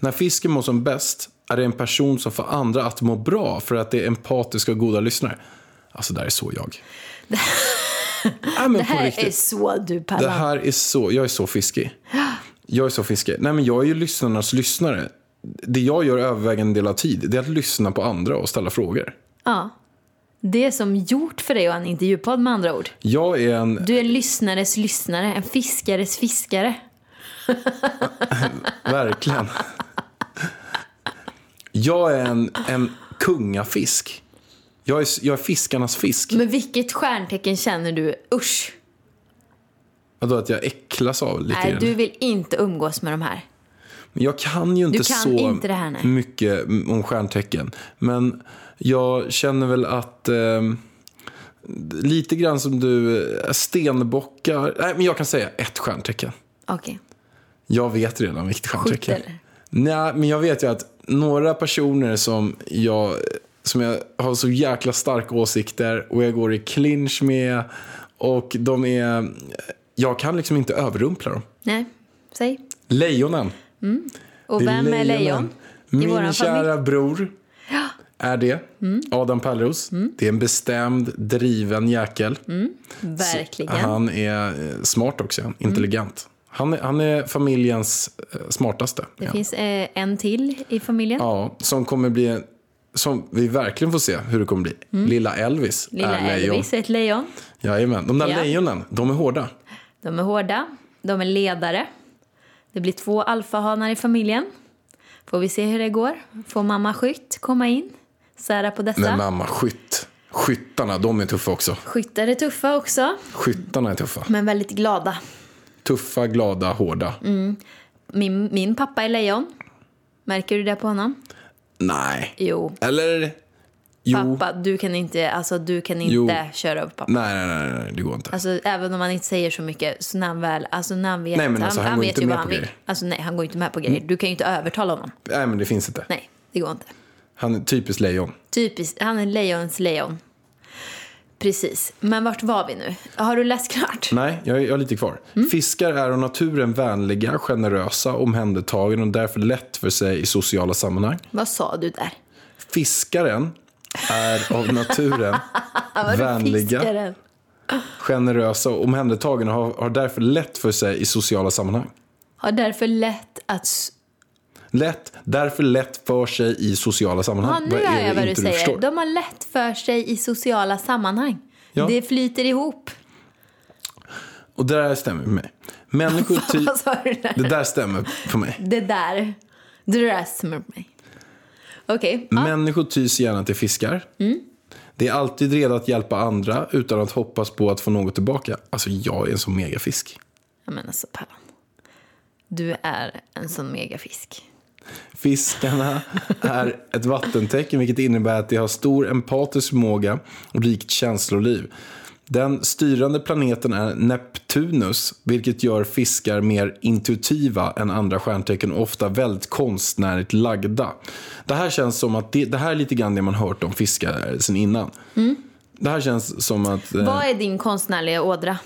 När fisken mår som bäst är det en person som får andra att må bra för att det är empatiska och goda lyssnare. Alltså, det här är så jag. ja, det här är så du Det Pallan. här är så, jag är så fiskig. Jag är så fiskig. Nej men jag är ju lyssnarnas lyssnare. Det jag gör övervägande del av tid, det är att lyssna på andra och ställa frågor. Ja. Det är som gjort för dig ha en intervjupodd med andra ord. Jag är en, Du är en lyssnares lyssnare, en fiskares fiskare. verkligen. Jag är en, en kungafisk. Jag är, jag är fiskarnas fisk. Men vilket stjärntecken känner du? Usch! Vadå att jag äcklas av lite Nej, grann? du vill inte umgås med de här. Men Jag kan ju inte kan så inte det här, mycket om stjärntecken. Men jag känner väl att eh, lite grann som du, eh, stenbockar. Nej, men jag kan säga ett stjärntecken. Okej. Jag vet redan vilket stjärntecken. eller? Nej, men jag vet ju att några personer som jag, som jag har så jäkla starka åsikter och jag går i clinch med och de är... Jag kan liksom inte överrumpla dem. Nej, säg. Lejonen. Och Det vem är lejon? Min kära familj? bror är det. Adam Pärleros. Det är en bestämd, driven jäkel. Verkligen. Han är eh, smart också, intelligent. Han, är, han är familjens eh, smartaste. Det Ja. finns eh, en till i familjen. Ja, som kommer bli... Som vi verkligen får se hur det kommer bli. Lilla Elvis Mm. Lilla är lejon. Elvis är ett lejon. Jajamän. De där Ja. lejonen, de är hårda. De är hårda. De är ledare. Det blir två alfahanar i familjen. Får vi se hur det går. Får mamma Skytt komma in? Sära på dessa. Men mamma, skytt. Skyttarna, de är tuffa också. Skyttar är tuffa också, Skyttarna är tuffa. men väldigt glada. Tuffa, glada, hårda. Mm. Min, min pappa är lejon. Märker du det på honom? Nej. Jo. Eller? Jo. Pappa, du kan inte, alltså, du kan inte Jo. köra över pappa. Nej, nej, nej, nej, det går inte. Alltså, även om man inte säger så mycket, så när han väl, alltså när han vet, Nej, men alltså, han går vet inte ju med vad han på vill. grejer. Mm. Alltså nej, han går inte med på grejer. Du kan ju inte övertala honom. Nej, men det finns inte. Nej, det går inte. Han är typiskt lejon. Typiskt, han är lejons lejon. Precis. Men vart var vi nu? Har du läst klart? Nej, jag, jag har lite kvar. Mm. Fiskar är av naturen vänliga, generösa, omhändertagande och därför lätt för sig i sociala sammanhang. Vad sa du där? Fiskaren är av naturen vänliga, fiskaren? generösa och omhändertagande och har, har därför lätt för sig i sociala sammanhang. Har därför lätt att... Lätt, därför lätt för sig i sociala Ja, sammanhang. nu är hör jag vad du säger. förstår? De har lätt för sig i sociala sammanhang. Ja. Det flyter ihop. Och det där stämmer för mig. Människor ty- det där stämmer för mig. Det där. Det där stämmer på mig. Okej. ja. Människor tys gärna till fiskar. Det är alltid redo att hjälpa andra utan att hoppas på att få något tillbaka. Alltså jag är en sån megafisk. Ja, men alltså, Pallan. Du är en sån megafisk. Fiskarna är ett vattentecken vilket innebär att de har stor empatisk förmåga och rikt känsloliv. Den styrande planeten är Neptunus, vilket gör fiskar mer intuitiva än andra stjärntecken och ofta väldigt konstnärligt lagda. Det här känns som att det, det här är lite grann det man hört om fiskar sen innan. Det här känns som att... eh, Vad är din konstnärliga ådra?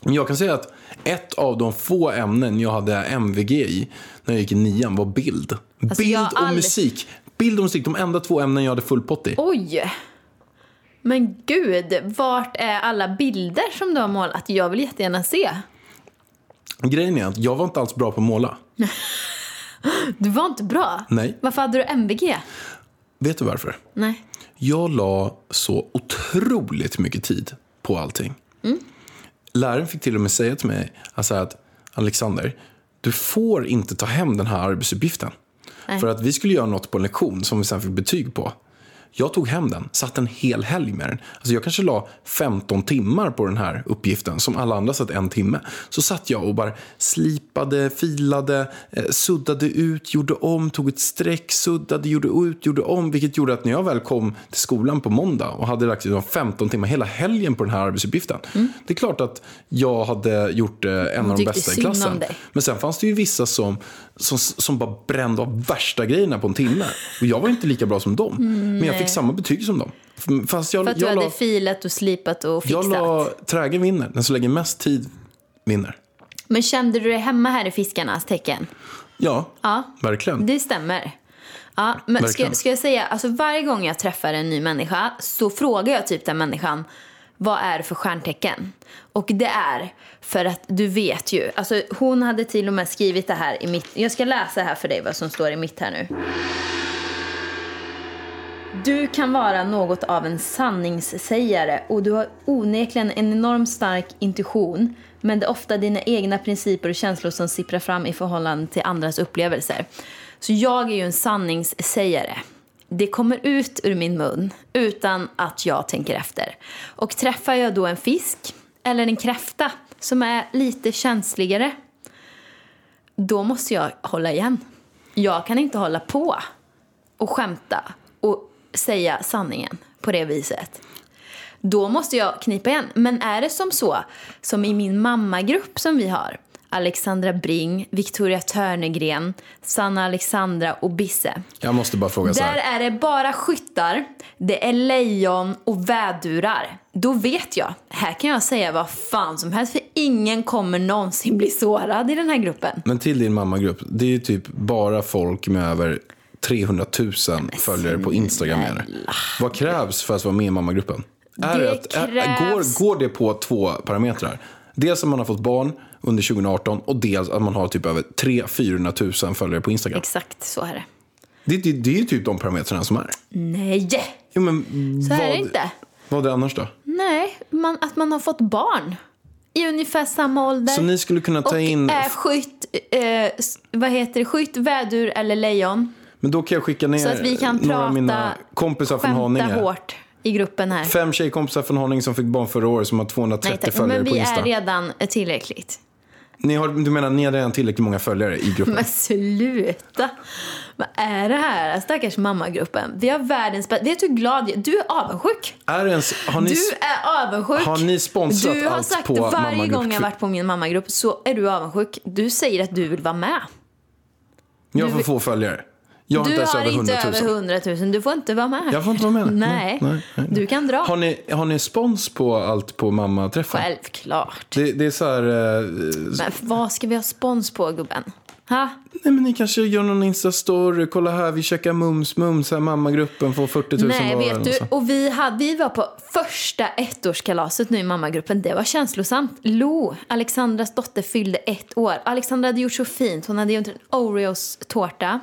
Jag kan säga att ett av de få ämnen jag hade MVG i när jag gick i nian var bild. Alltså, bild och aldrig- musik. Bild och musik, de enda två ämnen jag hade full pott i. Oj! Men gud, vart är alla bilder som du har målat? Jag vill jättegärna se. Grejen är att jag var inte alls bra på att måla. Du var inte bra. Nej. Varför hade du MVG? Vet du varför? Nej. Jag la så otroligt mycket tid på allting. Mm. Läraren fick till och med säga till mig alltså att Alexander, du får inte ta hem den här arbetsuppgiften. Nej. För att vi skulle göra något på en lektion som vi sen fick betyg på. Jag tog hem den, satt en hel helg med den. Alltså jag kanske la 15 timmar på den här uppgiften, som alla andra satt en timme. Så satt jag och bara slipade, filade, eh, suddade ut, gjorde om, tog ett streck, suddade, gjorde ut, gjorde om. Vilket gjorde att när jag väl kom till skolan på måndag och hade lagt liksom 15 timmar hela helgen på den här arbetsuppgiften. Det är klart att jag hade gjort eh, en av de bästa i klassen. Men sen fanns det ju vissa som, som, som bara brände av värsta grejerna på en timme. Och jag var inte lika bra som dem. men jag fick samma betyg som dem. Fast jag, För att du jag, hade la, filat och slipat och jag fixat. la trägen vinner. Den som lägger mest tid vinner. Men kände du dig hemma här i fiskarnas tecken? Ja, Ja, verkligen. det stämmer. Ja, men ska, ska jag säga, alltså varje gång jag träffar en ny människa så frågar jag typ den människan vad är det för stjärntecken? Och det är för att du vet ju, alltså hon hade till och med skrivit det här i mitt, jag ska läsa här för dig vad som står i mitt här nu. Du kan vara något av en sanningssägare och du har onekligen en enormt stark intuition men det är ofta dina egna principer och känslor som sipprar fram i förhållande till andras upplevelser. Så jag är ju en sanningssägare. Det kommer ut ur min mun utan att jag tänker efter. Och träffar jag då en fisk eller en kräfta som är lite känsligare då måste jag hålla igen. Jag kan inte hålla på och skämta och säga sanningen på det viset. Då måste jag knipa igen. Men är det som så, som i min mammagrupp som vi har, Alexandra Bring, Victoria Törnegren, Sanna Alexandra och Bisse. Jag måste bara fråga så Där här. är det bara skyttar, det är lejon och vädurar. Då vet jag, här kan jag säga vad fan som helst för ingen kommer någonsin bli sårad i den här gruppen. Men till din mammagrupp, det är ju typ bara folk med över 300 000 följare på Instagram. Är. Vad krävs för att vara med i mammagruppen? Är Det det att, är, krävs- går, går det på två parametrar? Dels att man har fått barn under 2018 och dels att man har typ över 300-400 000 följare på Instagram. Exakt så är det. Det, det, det är ju typ de parametrarna som är. Nej! Jo, men Så vad, är det inte. Vad är det annars då? Nej, man, att man har fått barn. I ungefär samma ålder. Så ni skulle kunna ta och in... är skytt, eh, vad heter det, skytt, vädur eller lejon. Men då kan jag skicka ner Så att vi kan några av prata, mina kompisar från Haninge. hårt i gruppen här. Fem tjejkompisar från Haninge som fick barn förra året som har 230 Nej tack, följare men på vi Insta. är redan tillräckligt. Ni har, du menar ni har redan tillräckligt många följare i gruppen? Men sluta! Vad är det här? Stackars mammagruppen. Vi har världens bästa... Vet du hur glad jag Du är avundsjuk. Är ens, har ni, Du är avundsjuk. har ni sponsrat Du har allt sagt på varje gång jag varit på min mammagrupp så är du avundsjuk. Du säger att du vill vara med. jag du- får få följare. Jag har Du har över 100 inte 000. över 100 000. Du får inte vara med. Jag får inte vara med. Nej. Nej, nej, Du kan dra. Har ni, har ni spons på allt på mammaträffen? Självklart. Det, det är så här... Eh, Men vad ska vi ha spons på gubben? Ha? nej men ni kanske gör någon Insta-story. Kolla här, vi checkar mums mums. Här, mammagruppen får 40 000 Nej, vet eller du. så. Och vi, hade, vi var på första ettårskalaset nu i mammagruppen. Det var känslosamt. Lo, Alexandras dotter, fyllde ett år. Alexandra hade gjort så fint. Hon hade gjort en Oreos-tårta.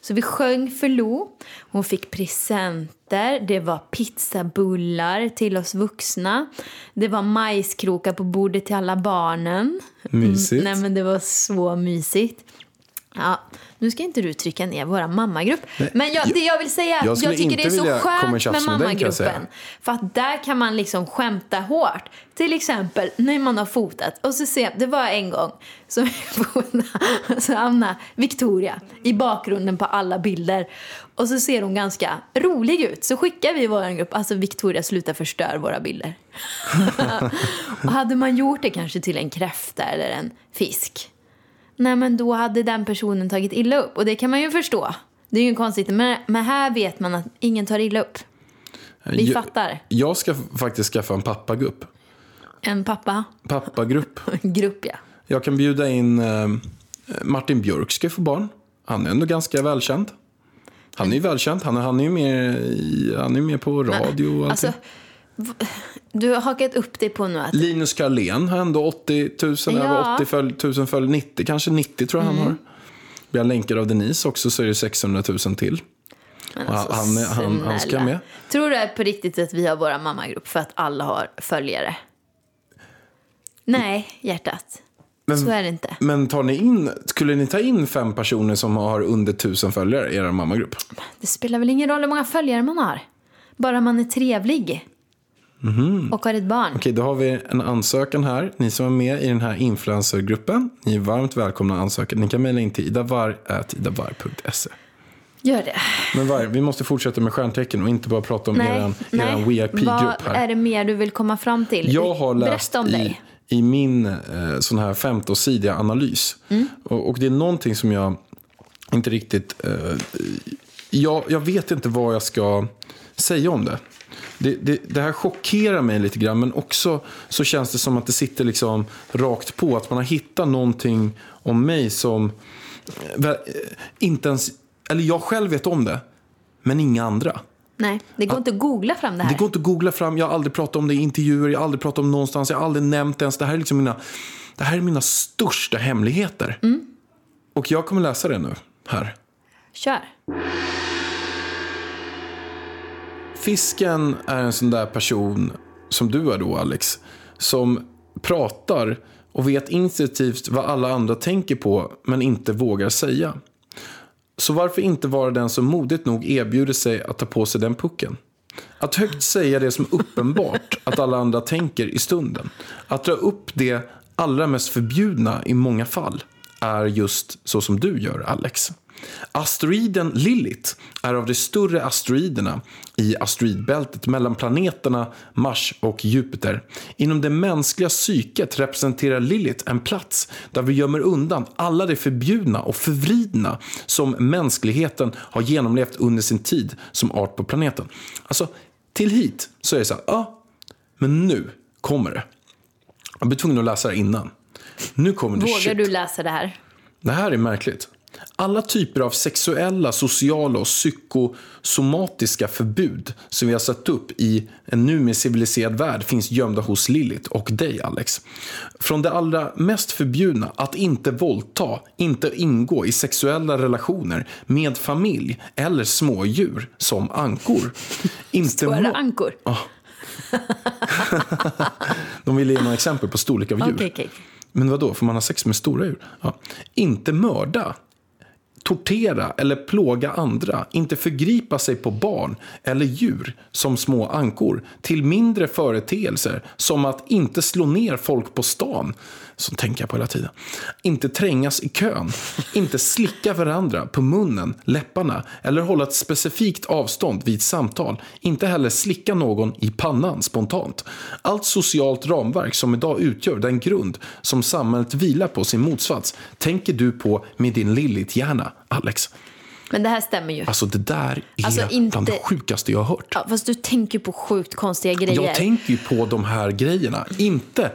Så vi sjöng för Lo. Hon fick presenter. Det var pizzabullar till oss vuxna. Det var majskrokar på bordet till alla barnen. Mysigt. Nej, men det var så mysigt. Ja, nu ska inte du trycka ner våra mammagrupp. Men jag, det jag vill säga, Jag jag, tycker det är så skönt med mammagruppen. För att där kan man liksom skämta hårt. Till exempel när man har fotat. Och så ser det var en gång som så hamnade Victoria i bakgrunden på alla bilder. Och så ser hon ganska rolig ut. Så skickar vi vår grupp, alltså Victoria sluta förstör våra bilder. och hade man gjort det kanske till en kräfta eller en fisk. Nej men då hade den personen tagit illa upp. Och det kan man ju förstå. Det är ju konstigt. Men, men här vet man att ingen tar illa upp. Vi jag, fattar. Jag ska faktiskt skaffa en pappagrupp. En pappa, Pappagrupp. grupp ja. Jag kan bjuda in eh, Martin Björk ska få barn. Han är ändå ganska välkänd. Han är ju välkänd. Han är, han är ju med, han är med på radio och allting. Alltså, du har hakat upp dig på nu att Linus Karlén har ändå 80 000, Ja. Mm. över 80 följ, 000 följ, 90, kanske 90 tror jag han har. Blir han länkad av Denise också så är det 600 000 till. Alltså, han, han, han ska snälla. med. Tror du att på riktigt att vi har våra mammagrupp för att alla har följare? Nej, hjärtat. Men- Så är det inte. Men tar ni in, skulle ni ta in fem personer som har under 1000 följare i er mammagrupp? Det spelar väl ingen roll hur många följare man har? Bara man är trevlig. Och har ett barn. Okej, då har vi en ansökan här. Ni som är med i den här influencergruppen, ni är varmt välkomna att ansöka. Ni kan mejla in till idavar.idavar.se. Gör det. Men var, vi måste fortsätta med stjärntecken och inte bara prata om Nej, eran, eran VIP-grupp Vad här. är det mer du vill komma fram till? Jag har läst om i, dig. i min eh, sån här 15-sidiga analys. Mm. Och, och det är någonting som jag inte riktigt... Eh, jag, jag vet inte vad jag ska säga om det. Det, det, det här chockerar mig lite grann, men också så känns det som att det sitter liksom rakt på. Att man har hittat någonting om mig som eh, eh, inte ens, eller jag själv vet om det, men inga andra. Nej, det går inte att googla fram det här. Det går inte att googla fram, jag har aldrig pratat om det i intervjuer, jag har aldrig pratat om det någonstans, jag har aldrig nämnt det ens. Det här är, liksom mina, det här är mina största hemligheter. Och jag kommer läsa det nu, här. Kör. Fisken är en sån där person som du är då, Alex, som pratar och vet instinktivt vad alla andra tänker på men inte vågar säga. Så varför inte vara den som modigt nog erbjuder sig att ta på sig den pucken? Att högt säga det som uppenbart att alla andra tänker i stunden. Att dra upp det allra mest förbjudna i många fall är just så som du gör, Alex. Asteroiden Lilith är av de större asteroiderna i asteroidbältet mellan planeterna Mars och Jupiter. Inom det mänskliga psyket representerar Lilith en plats där vi gömmer undan alla det förbjudna och förvridna som mänskligheten har genomlevt under sin tid som art på planeten. Alltså, till hit så är det så här, ja, men nu kommer det. Jag blir tvungen att läsa det innan. Nu kommer det Vågar shit. du läsa det här? Det här är märkligt. Alla typer av sexuella, sociala och psykosomatiska förbud som vi har satt upp i en numera civiliserad värld finns gömda hos Lilith och dig, Alex. Från det allra mest förbjudna, att inte våldta, inte ingå i sexuella relationer med familj eller smådjur som ankor. Inte Stora ankor? De ville ge några exempel på storlek av djur. Okej, okej. Men vad då? Får man ha sex med stora djur? Ja. Inte mörda, tortera eller plåga andra. Inte förgripa sig på barn eller djur som små ankor. Till mindre företeelser som att inte slå ner folk på stan. Så tänker jag på hela tiden. Inte trängas i kön. Inte slicka varandra på munnen, läpparna eller hålla ett specifikt avstånd vid samtal. Inte heller slicka någon i pannan spontant. Allt socialt ramverk som idag utgör den grund som samhället vilar på sin motsats tänker du på med din Lilith-hjärna, Alex. Men det här stämmer ju. Alltså det där är Alltså, inte- bland det sjukaste jag har hört. Ja, fast du tänker på sjukt konstiga grejer. Jag tänker ju på de här grejerna. Inte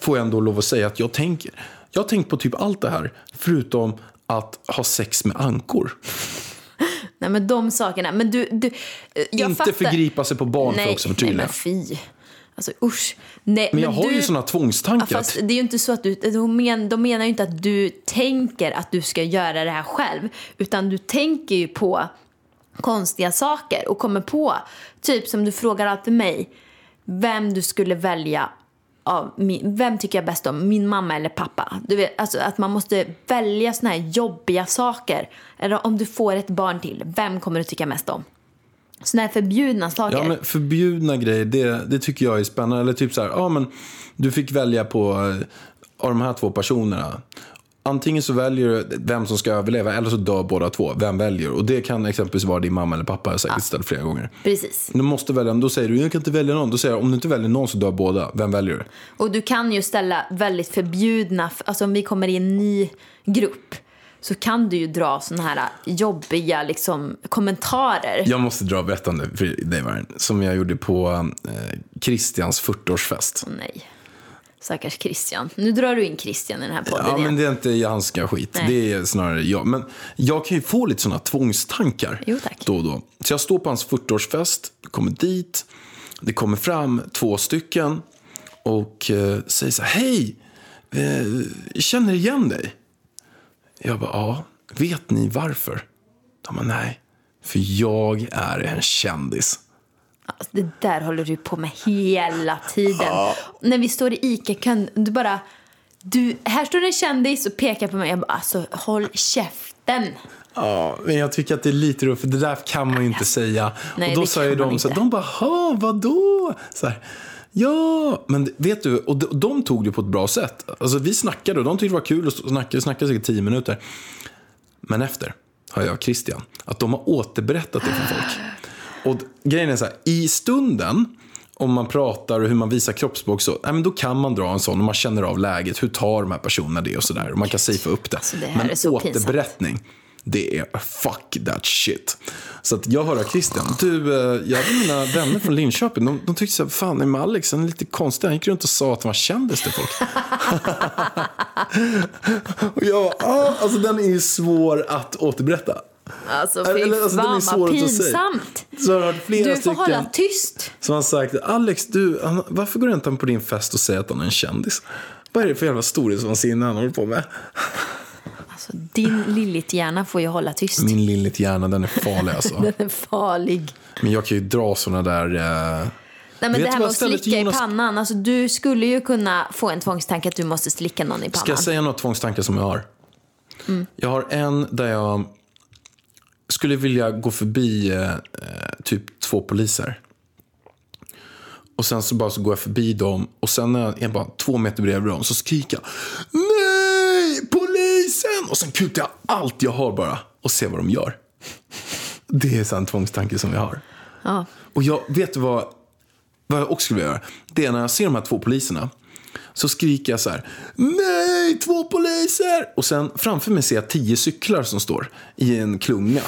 får jag ändå lov att säga att jag tänker. Jag har tänkt på typ allt det här, förutom att ha sex med ankor. Nej, men de sakerna. Men du, du, jag inte fattar. förgripa sig på barn för nej, också nej, förtydliga. men fy. Alltså usch. Nej, Men jag har du, ju såna Ja, tvångstankar. fast det är ju inte så att du, de, men, de menar ju inte att du tänker att du ska göra det här själv. Utan du tänker ju på konstiga saker och kommer på, typ som du frågar alltid mig, vem du skulle välja av min, vem tycker jag bäst om, min mamma eller pappa? Du vet, alltså att man måste välja såna här jobbiga saker. Eller om du får ett barn till, vem kommer du tycka mest om? Såna här förbjudna saker. Ja, men förbjudna grejer, det, det tycker jag är spännande. Eller typ så här, ja men du fick välja på eh, av de här två personerna. Antingen så väljer du vem som ska överleva eller så dör båda två. Vem väljer? Och det kan exempelvis vara din mamma eller pappa, jag har säkert ställt flera gånger. Precis. Du måste välja, då säger du jag kan inte välja någon. Då säger jag om du inte väljer någon så dör båda. Vem väljer du? Och du kan ju ställa väldigt förbjudna, alltså om vi kommer i en ny grupp så kan du ju dra såna här jobbiga liksom, kommentarer. Jag måste dra berättande för dig Vargen, som jag gjorde på eh, Christians 40-årsfest. Nej. Stackars Christian. Nu drar du in Christian i den här podden Ja, men igen. det är inte hans skit. Nej. Det är snarare jag. Men jag kan ju få lite sådana tvångstankar Jo, tack. då och då. Så jag står på hans 40-årsfest, kommer dit, det kommer fram två stycken och eh, säger så här, hej, eh, känner igen dig? Jag bara, ja, vet ni varför? De bara, nej, för jag är en kändis. Alltså, det där håller du på med hela tiden. När vi står i ICA-kön, du bara... Du, här står en kändis och pekar på mig. Jag bara, alltså håll käften. Ja, men jag tycker att det är lite roligt, för det där kan man ju inte säga. Nej, och då sa ju de så här, de bara, ha, vadå? Så här, ja, men vet du, och de, de tog det på ett bra sätt. Alltså vi snackade och de tyckte det var kul att och snacka, snackade säkert tio minuter. Men efter har jag och Christian, att de har återberättat det för folk. Och grejen är så här, i stunden, om man pratar och hur man visar kroppsspråk så, nej, men då kan man dra en sån och man känner av läget. Hur tar de här personerna det och sådär. Och man kan safea upp det. Alltså, det men är så pinsamt. återberättning, Det är fuck that shit. Så att jag hör av Christian. Du, eh, jag hade mina vänner från Linköping. De, de tyckte så här, fan är Alex han är lite konstig. Han gick runt och sa att han var kändis till folk. och jag bara, ah, alltså den är ju svår att återberätta. Alltså Eller, fy alltså, den är fan vad pinsamt. Så har hört flera Du får hålla tyst. som har sagt, Alex, du, han, varför går du inte på din fest och säger att han är en kändis? Vad är det för jävla storhetsvansinne han håller på med? Alltså, din lilligt hjärna får ju hålla tyst. Min lilligt hjärna, den är farlig alltså. Den är farlig. Men jag kan ju dra såna där... Eh... Nej, men Vet det här med att slicka i Jonas? pannan. Alltså, du skulle ju kunna få en tvångstanke att du måste slicka någon i pannan. Ska jag säga några tvångstankar som jag har? Jag har en där jag skulle vilja gå förbi eh, typ två poliser. Och sen så bara så går jag förbi dem och sen när jag är bara två meter bredvid dem så skriker jag Nej! Polisen! Och sen kutar jag allt jag har bara och ser vad de gör. Det är så en tvångstanke som jag har. Ja. Och jag vet vad, vad jag också skulle vilja göra? Det är när jag ser de här två poliserna. Så skriker jag så här. Nej, två poliser! Och sen framför mig ser jag tio cyklar som står i en klunga.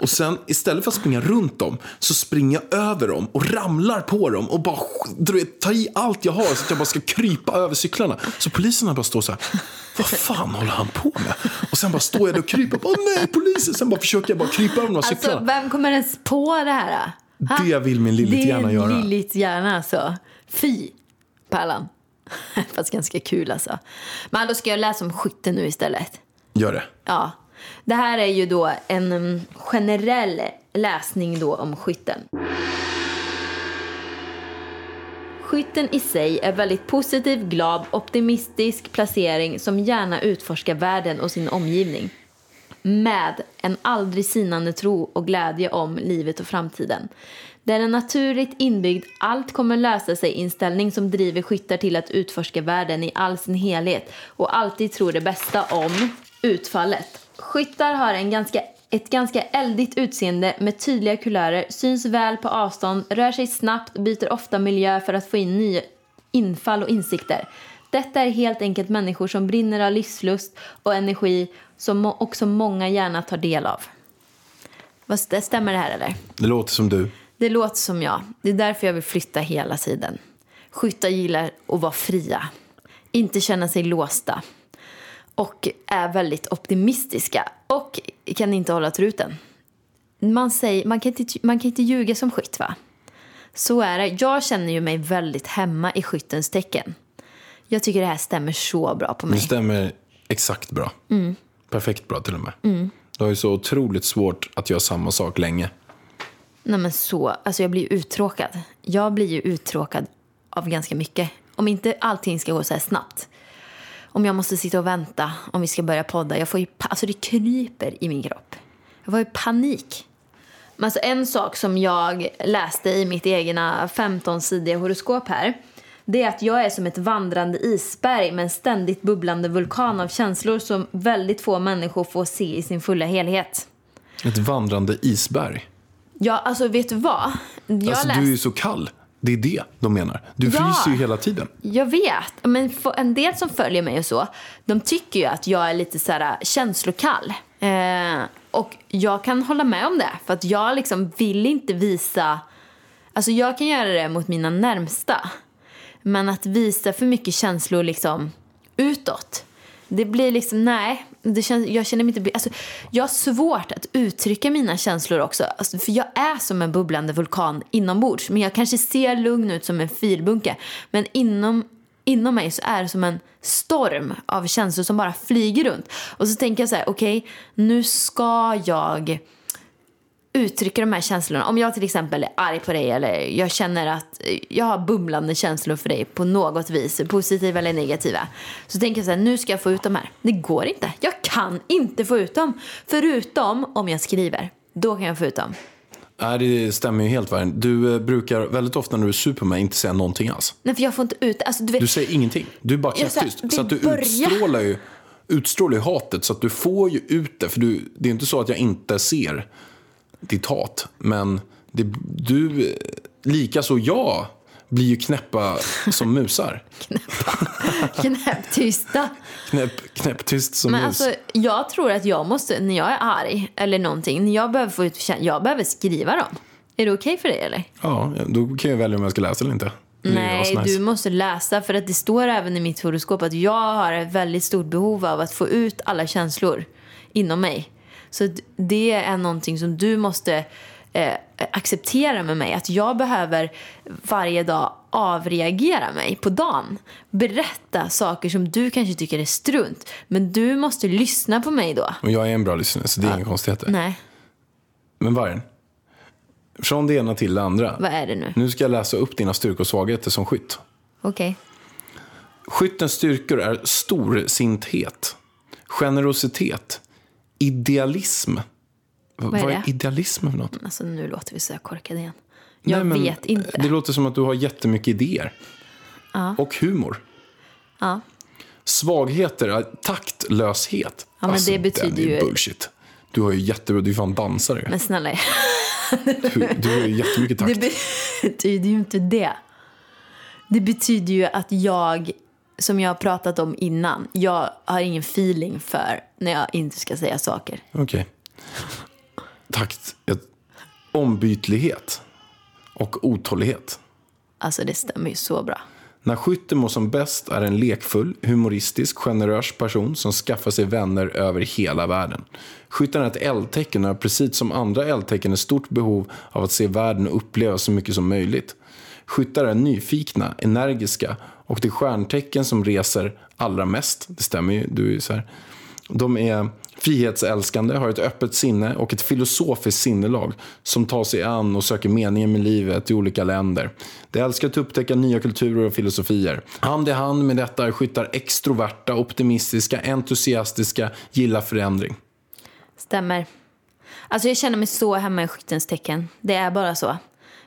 Och sen istället för att springa runt dem så springer jag över dem och ramlar på dem och bara vet, tar i allt jag har så att jag bara ska krypa över cyklarna. Så poliserna bara står så här. Vad fan håller han på med? Och sen bara står jag där och kryper. Åh nej, polisen! Sen bara försöker jag bara krypa över de här cyklarna. Alltså, vem kommer ens på det här? Ha? Det vill min lilligt hjärna Det är göra. lilligt hjärna alltså. Fy, Pärlan. Fast ganska kul alltså. Men då ska jag läsa om skytte nu istället. Gör det. Ja. Det här är ju då en mm, generell läsning då om skytten. Skytten i sig är väldigt positiv, glad, optimistisk placering som gärna utforskar världen och sin omgivning. Med en aldrig sinande tro och glädje om livet och framtiden. Det är en naturligt inbyggd allt kommer lösa sig inställning som driver skyttar till att utforska världen i all sin helhet och alltid tro det bästa om utfallet. Skyttar har en ganska ett ganska eldigt utseende med tydliga kulörer, syns väl på avstånd, rör sig snabbt och byter ofta miljö för att få in nya infall och insikter. Detta är helt enkelt människor som brinner av livslust och energi som också många gärna tar del av. Stämmer det här eller? Det låter som du. Det låter som jag. Det är därför jag vill flytta hela tiden. Skyttar gillar att vara fria. Inte känna sig låsta. Och är väldigt optimistiska. Och kan inte hålla truten. Man, säger, man, kan inte, man kan inte ljuga som skytt va? Så är det. Jag känner ju mig väldigt hemma i skyttens tecken. Jag tycker det här stämmer så bra på Det mig. stämmer exakt bra. Perfekt bra till och med. Du har ju så otroligt svårt att göra samma sak länge. Nej men så, alltså jag blir uttråkad. Jag blir ju uttråkad av ganska mycket. Om inte allting ska gå så här snabbt. Om jag måste sitta och vänta om vi ska börja podda. Jag får ju, alltså det kryper i min kropp. Jag får ju panik. Men alltså en sak som jag läste i mitt egna 15-sidiga horoskop här. Det är att jag är som ett vandrande isberg med en ständigt bubblande vulkan av känslor som väldigt få människor får se i sin fulla helhet. Ett vandrande isberg. Ja, alltså vet du vad? Jag alltså, läste- Du är ju så kall. Det är det de menar. Du Ja. fryser ju hela tiden. Jag vet, men en del som följer mig och så, de tycker ju att jag är lite så här känslokall. Eh, och jag kan hålla med om det, för att jag liksom vill inte visa... Alltså jag kan göra det mot mina närmsta. Men att visa för mycket känslor liksom utåt, det blir liksom, nej. Det känns, jag känner mig inte... Alltså, jag har svårt att uttrycka mina känslor också. Alltså, för jag är som en bubblande vulkan inombords. Men jag kanske ser lugn ut som en filbunke. Men inom, inom mig så är det som en storm av känslor som bara flyger runt. Och så tänker jag så här, okej, nu ska jag uttrycka de här känslorna. Om jag till exempel är arg på dig eller jag känner att jag har bumlande känslor för dig på något vis, positiva eller negativa. Så tänker jag så här, nu ska jag få ut de här. Det går inte. Jag kan inte få ut dem. Förutom om jag skriver. Då kan jag få ut dem. Nej, det stämmer ju helt. Vargen. Du eh, brukar väldigt ofta när du är sur på mig inte säga någonting alls. Nej, för jag får inte ut alltså, du vet, Du säger ingenting. Du är bara knäpptyst. det Så att du börjar- utstrålar ju, utstrålar ju hatet. Så att du får ju ut det. För du, det är inte så att jag inte ser ditt hat. Men det, du, lika så jag blir ju knäppa som musar. Knäpptysta. Knäpp, knäpptyst som Men mus. alltså, jag tror att jag måste, när jag är arg eller någonting, när jag behöver få ut jag behöver skriva dem. Är det okej för dig eller? Ja, då kan jag välja om jag ska läsa eller inte. Nej, asnice. du måste läsa för att det står även i mitt horoskop att jag har ett väldigt stort behov av att få ut alla känslor inom mig. Så det är någonting som du måste eh, acceptera med mig. Att jag behöver varje dag avreagera mig på dagen. Berätta saker som du kanske tycker är strunt. Men du måste lyssna på mig då. Och jag är en bra lyssnare, så det är inga konstigheter. Nej, Men vargen, från det ena till det andra. vad är det nu? Nu ska jag läsa upp dina styrkor och svagheter som skytt. Okej. Skyttens styrkor är storsinthet, generositet, idealism. Vad är Vad är idealism för något? Alltså nu låter vi så korkade igen. Jag Nej, vet inte. Det låter som att du har jättemycket idéer. Och humor. Ja. Svagheter taktlöshet. Ja, men det betyder ju- bullshit. Du har ju jättebra, du är fan dansare. Men snälla, Du, du har ju jättemycket takt. det betyder ju inte det. Det betyder ju att jag, som jag har pratat om innan, jag har ingen feeling för när jag inte ska säga saker. Okej. Takt. Ett- Ombytlighet. Och otålighet. Alltså det stämmer ju så bra. När skytten mår som bäst är en lekfull, humoristisk, generös person som skaffar sig vänner över hela världen. Skytten är ett eldtecken och har precis som andra eldtecken ett stort behov av att se världen och uppleva så mycket som möjligt. Skyttar är nyfikna, energiska och det stjärntecken som reser allra mest, det stämmer ju, du är ju så här. De är frihetsälskande, har ett öppet sinne och ett filosofiskt sinnelag som tar sig an och söker meningen med livet i olika länder. De älskar att upptäcka nya kulturer och filosofier. Hand i hand med detta är skyttar extroverta, optimistiska, entusiastiska, gillar förändring. Stämmer. Alltså jag känner mig så hemma i skyttens tecken. Det är bara så.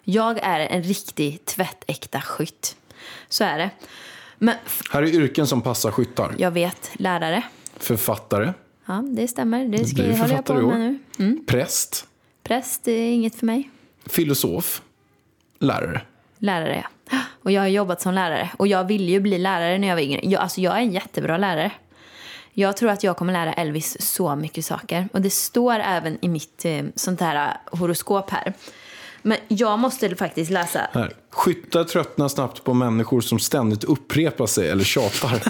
Jag är en riktig tvättäkta skytt. Så är det. Men Här är yrken som passar skyttar. jag vet, lärare. Författare, Ja, det stämmer. Det ska blir jag författare på med nu. präst, Präst det är inget för mig. filosof, lärare. Lärare, ja. Och jag har jobbat som lärare. Och jag ville ju bli lärare när jag var yngre. Jag, alltså jag är en jättebra lärare. Jag tror att jag kommer lära Elvis så mycket saker. Och det står även i mitt eh, sånt här eh, horoskop här. Men jag måste faktiskt läsa. Här. Skyttar tröttnar snabbt på människor som ständigt upprepar sig eller tjatar.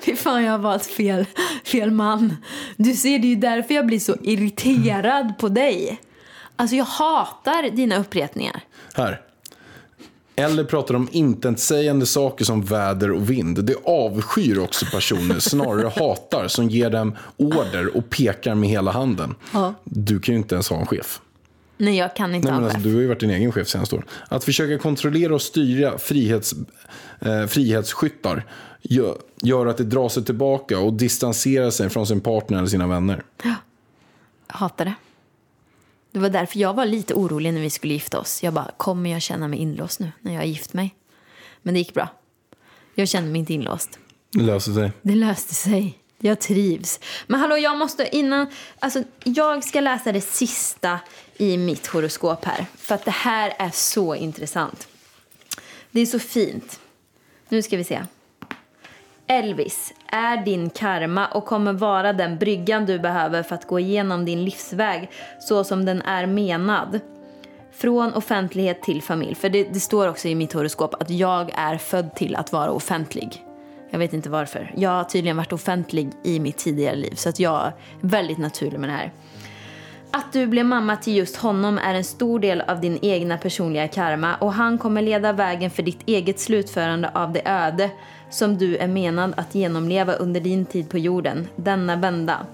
Fy fan, jag har valt fel, fel man. Du ser, det är ju därför jag blir så irriterad på dig. Alltså jag hatar dina upprepningar. Här. Eller pratar om intetsägande saker som väder och vind. Det avskyr också personer, snarare hatar, som ger dem order och pekar med hela handen. Ja. Du kan ju inte ens ha en chef. Nej, jag kan inte Nej, men en alltså, du har ju varit din egen chef senaste åren. Att försöka kontrollera och styra frihets, eh, frihetsskyttar gör, gör att det drar sig tillbaka och distanserar sig från sin partner eller sina vänner. Jag hatar det. Det var därför jag var lite orolig när vi skulle gifta oss. Jag bara, kommer jag känna mig inlåst nu när jag har gift mig? Men det gick bra. Jag kände mig inte inlåst. Det löser sig. Det löste sig. Jag trivs. Men hallå, jag måste innan... Alltså, jag ska läsa det sista i mitt horoskop här. För att det här är så intressant. Det är så fint. Nu ska vi se. Elvis är din karma och kommer vara den bryggan du behöver för att gå igenom din livsväg så som den är menad. Från offentlighet till familj. För det, det står också i mitt horoskop att jag är född till att vara offentlig. Jag vet inte varför. Jag har tydligen varit offentlig i mitt tidigare liv så att jag är väldigt naturlig med det här. Att du blev mamma till just honom är en stor del av din egna personliga karma och han kommer leda vägen för ditt eget slutförande av det öde som du är menad att genomleva under din tid på jorden, denna vända.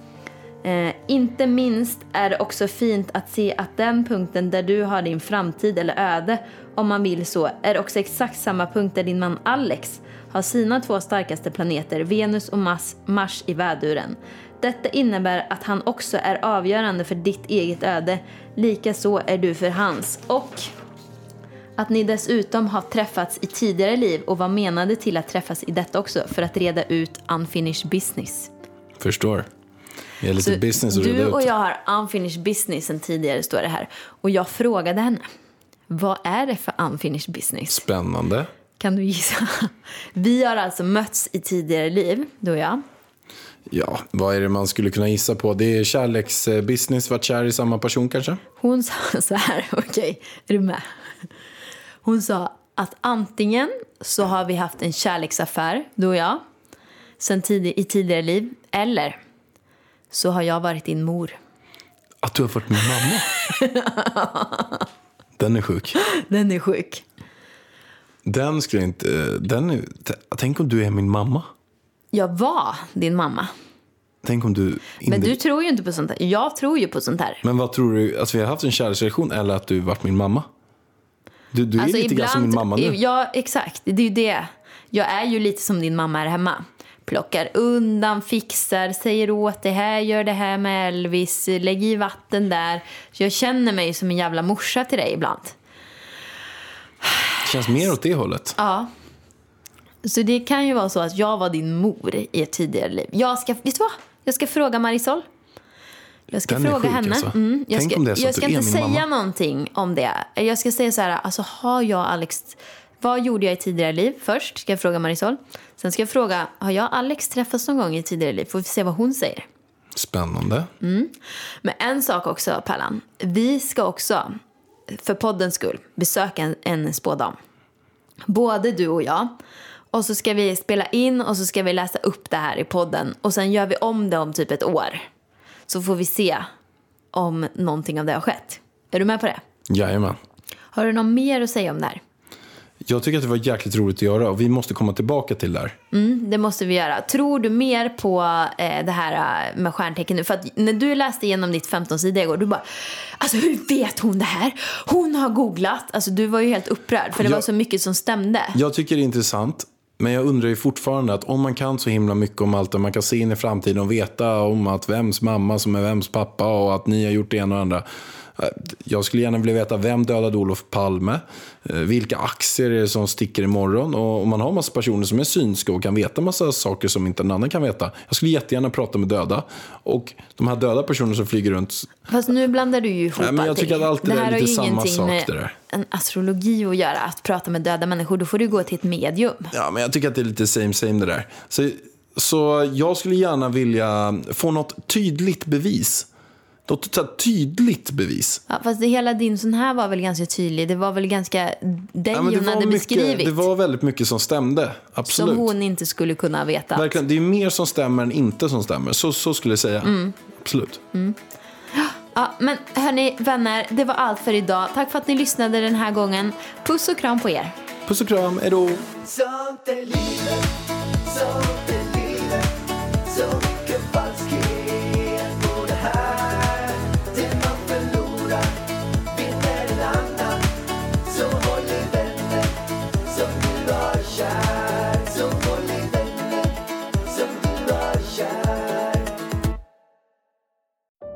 Eh, inte minst är det också fint att se att den punkten där du har din framtid eller öde, om man vill så, är också exakt samma punkt där din man Alex har sina två starkaste planeter, Venus och Mars, Mars i väduren. Detta innebär att han också är avgörande för ditt eget öde, likaså är du för hans. Och att ni dessutom har träffats i tidigare liv och var menade till att träffas i detta också för att reda ut unfinished business. Förstår. Jag är lite Så business att reda du ut. och jag har unfinished business sen tidigare, står det här. Och jag frågade henne, vad är det för unfinished business? Spännande. Kan du gissa? Vi har alltså mötts i tidigare liv, du och jag. Ja, vad är det man skulle kunna gissa på? Det är kärleksbusiness, varit kär i samma person kanske? Hon sa så här, okej, är du med? Hon sa att antingen så har vi haft en kärleksaffär, du och jag, sen tid- i tidigare liv, eller så har jag varit din mor. Att du har varit min mamma? Den är sjuk. Den är sjuk. Den skulle jag inte... Den är, tänk om du är min mamma. Jag var din mamma. Tänk om du... Men du tror ju inte på sånt här. Jag tror ju på sånt här. Men vad tror du? Alltså vi har haft en kärleksrelation eller att du varit min mamma? Du, du är Alltså, lite grann som min mamma nu. Ja, exakt. Det är ju det. Jag är ju lite som din mamma här hemma. Plockar undan, fixar, säger åt det här, gör det här med Elvis, lägg i vatten där. Så jag känner mig som en jävla morsa till dig ibland. Det känns mer åt det hållet. Ja. Så det kan ju vara så att jag var din mor i ett tidigare liv. Jag ska, vet du vad? Jag ska fråga Marisol. Jag ska Den fråga sjuk, henne. alltså. Mm, jag Tänk ska, om det är så jag ska inte säga mamma. någonting om det. Jag ska säga så här, alltså har jag Alex... Vad gjorde jag i tidigare liv? Först ska jag fråga Marisol. Sen ska jag fråga, har jag Alex träffats någon gång i tidigare liv? Får vi se vad hon säger. Spännande. Men en sak också, Pallan. Vi ska också, för poddens skull, besöka en, en spådam. Både du och jag. Och så ska vi spela in och så ska vi läsa upp det här i podden. Och sen gör vi om det om typ ett år. Så får vi se om någonting av det har skett. Är du med på det? Jajamän. Har du något mer att säga om det här? Jag tycker att det var jäkligt roligt att göra och vi måste komma tillbaka till det här. Det måste vi göra. Tror du mer på eh, det här eh, med stjärntecken nu? För att när du läste igenom ditt 15-sidiga igår, du bara Alltså hur vet hon det här? Hon har googlat. Alltså du var ju helt upprörd för det Ja. var så mycket som stämde. Jag tycker det är intressant. Men jag undrar ju fortfarande att om man kan så himla mycket om allt och man kan se in i framtiden och veta om att vems mamma som är vems pappa och att ni har gjort det ena och andra. Jag skulle gärna vilja veta vem dödade Olof Palme? Eh, Vilka aktier är det som sticker imorgon? Och om man har massa personer som är synska och kan veta massa saker som inte en annan kan veta. Jag skulle jättegärna prata med döda. Och de här döda personerna som flyger runt. Fast nu blandar du ju ihop Nej, men jag tycker att allt det där är lite samma sak, med det där. en astrologi att göra, att prata med döda människor. Då får du gå till ett medium. Ja, men jag tycker att det är lite same same det där. Så, så jag skulle gärna vilja få något tydligt bevis. Något så tydligt bevis. Ja, fast det, hela din sån här var väl ganska tydlig. Det var väl ganska dig Ja, hon var hade mycket, beskrivit. det var väldigt mycket som stämde. Absolut. som hon inte skulle kunna veta. Verkligen, det är mer som stämmer än inte som stämmer. Så, så skulle jag säga. Mm. Absolut. Ja, men hörni, vänner, det var allt för idag. Tack för att ni lyssnade den här gången. Puss och kram på er. Puss och kram, hejdå. Sånt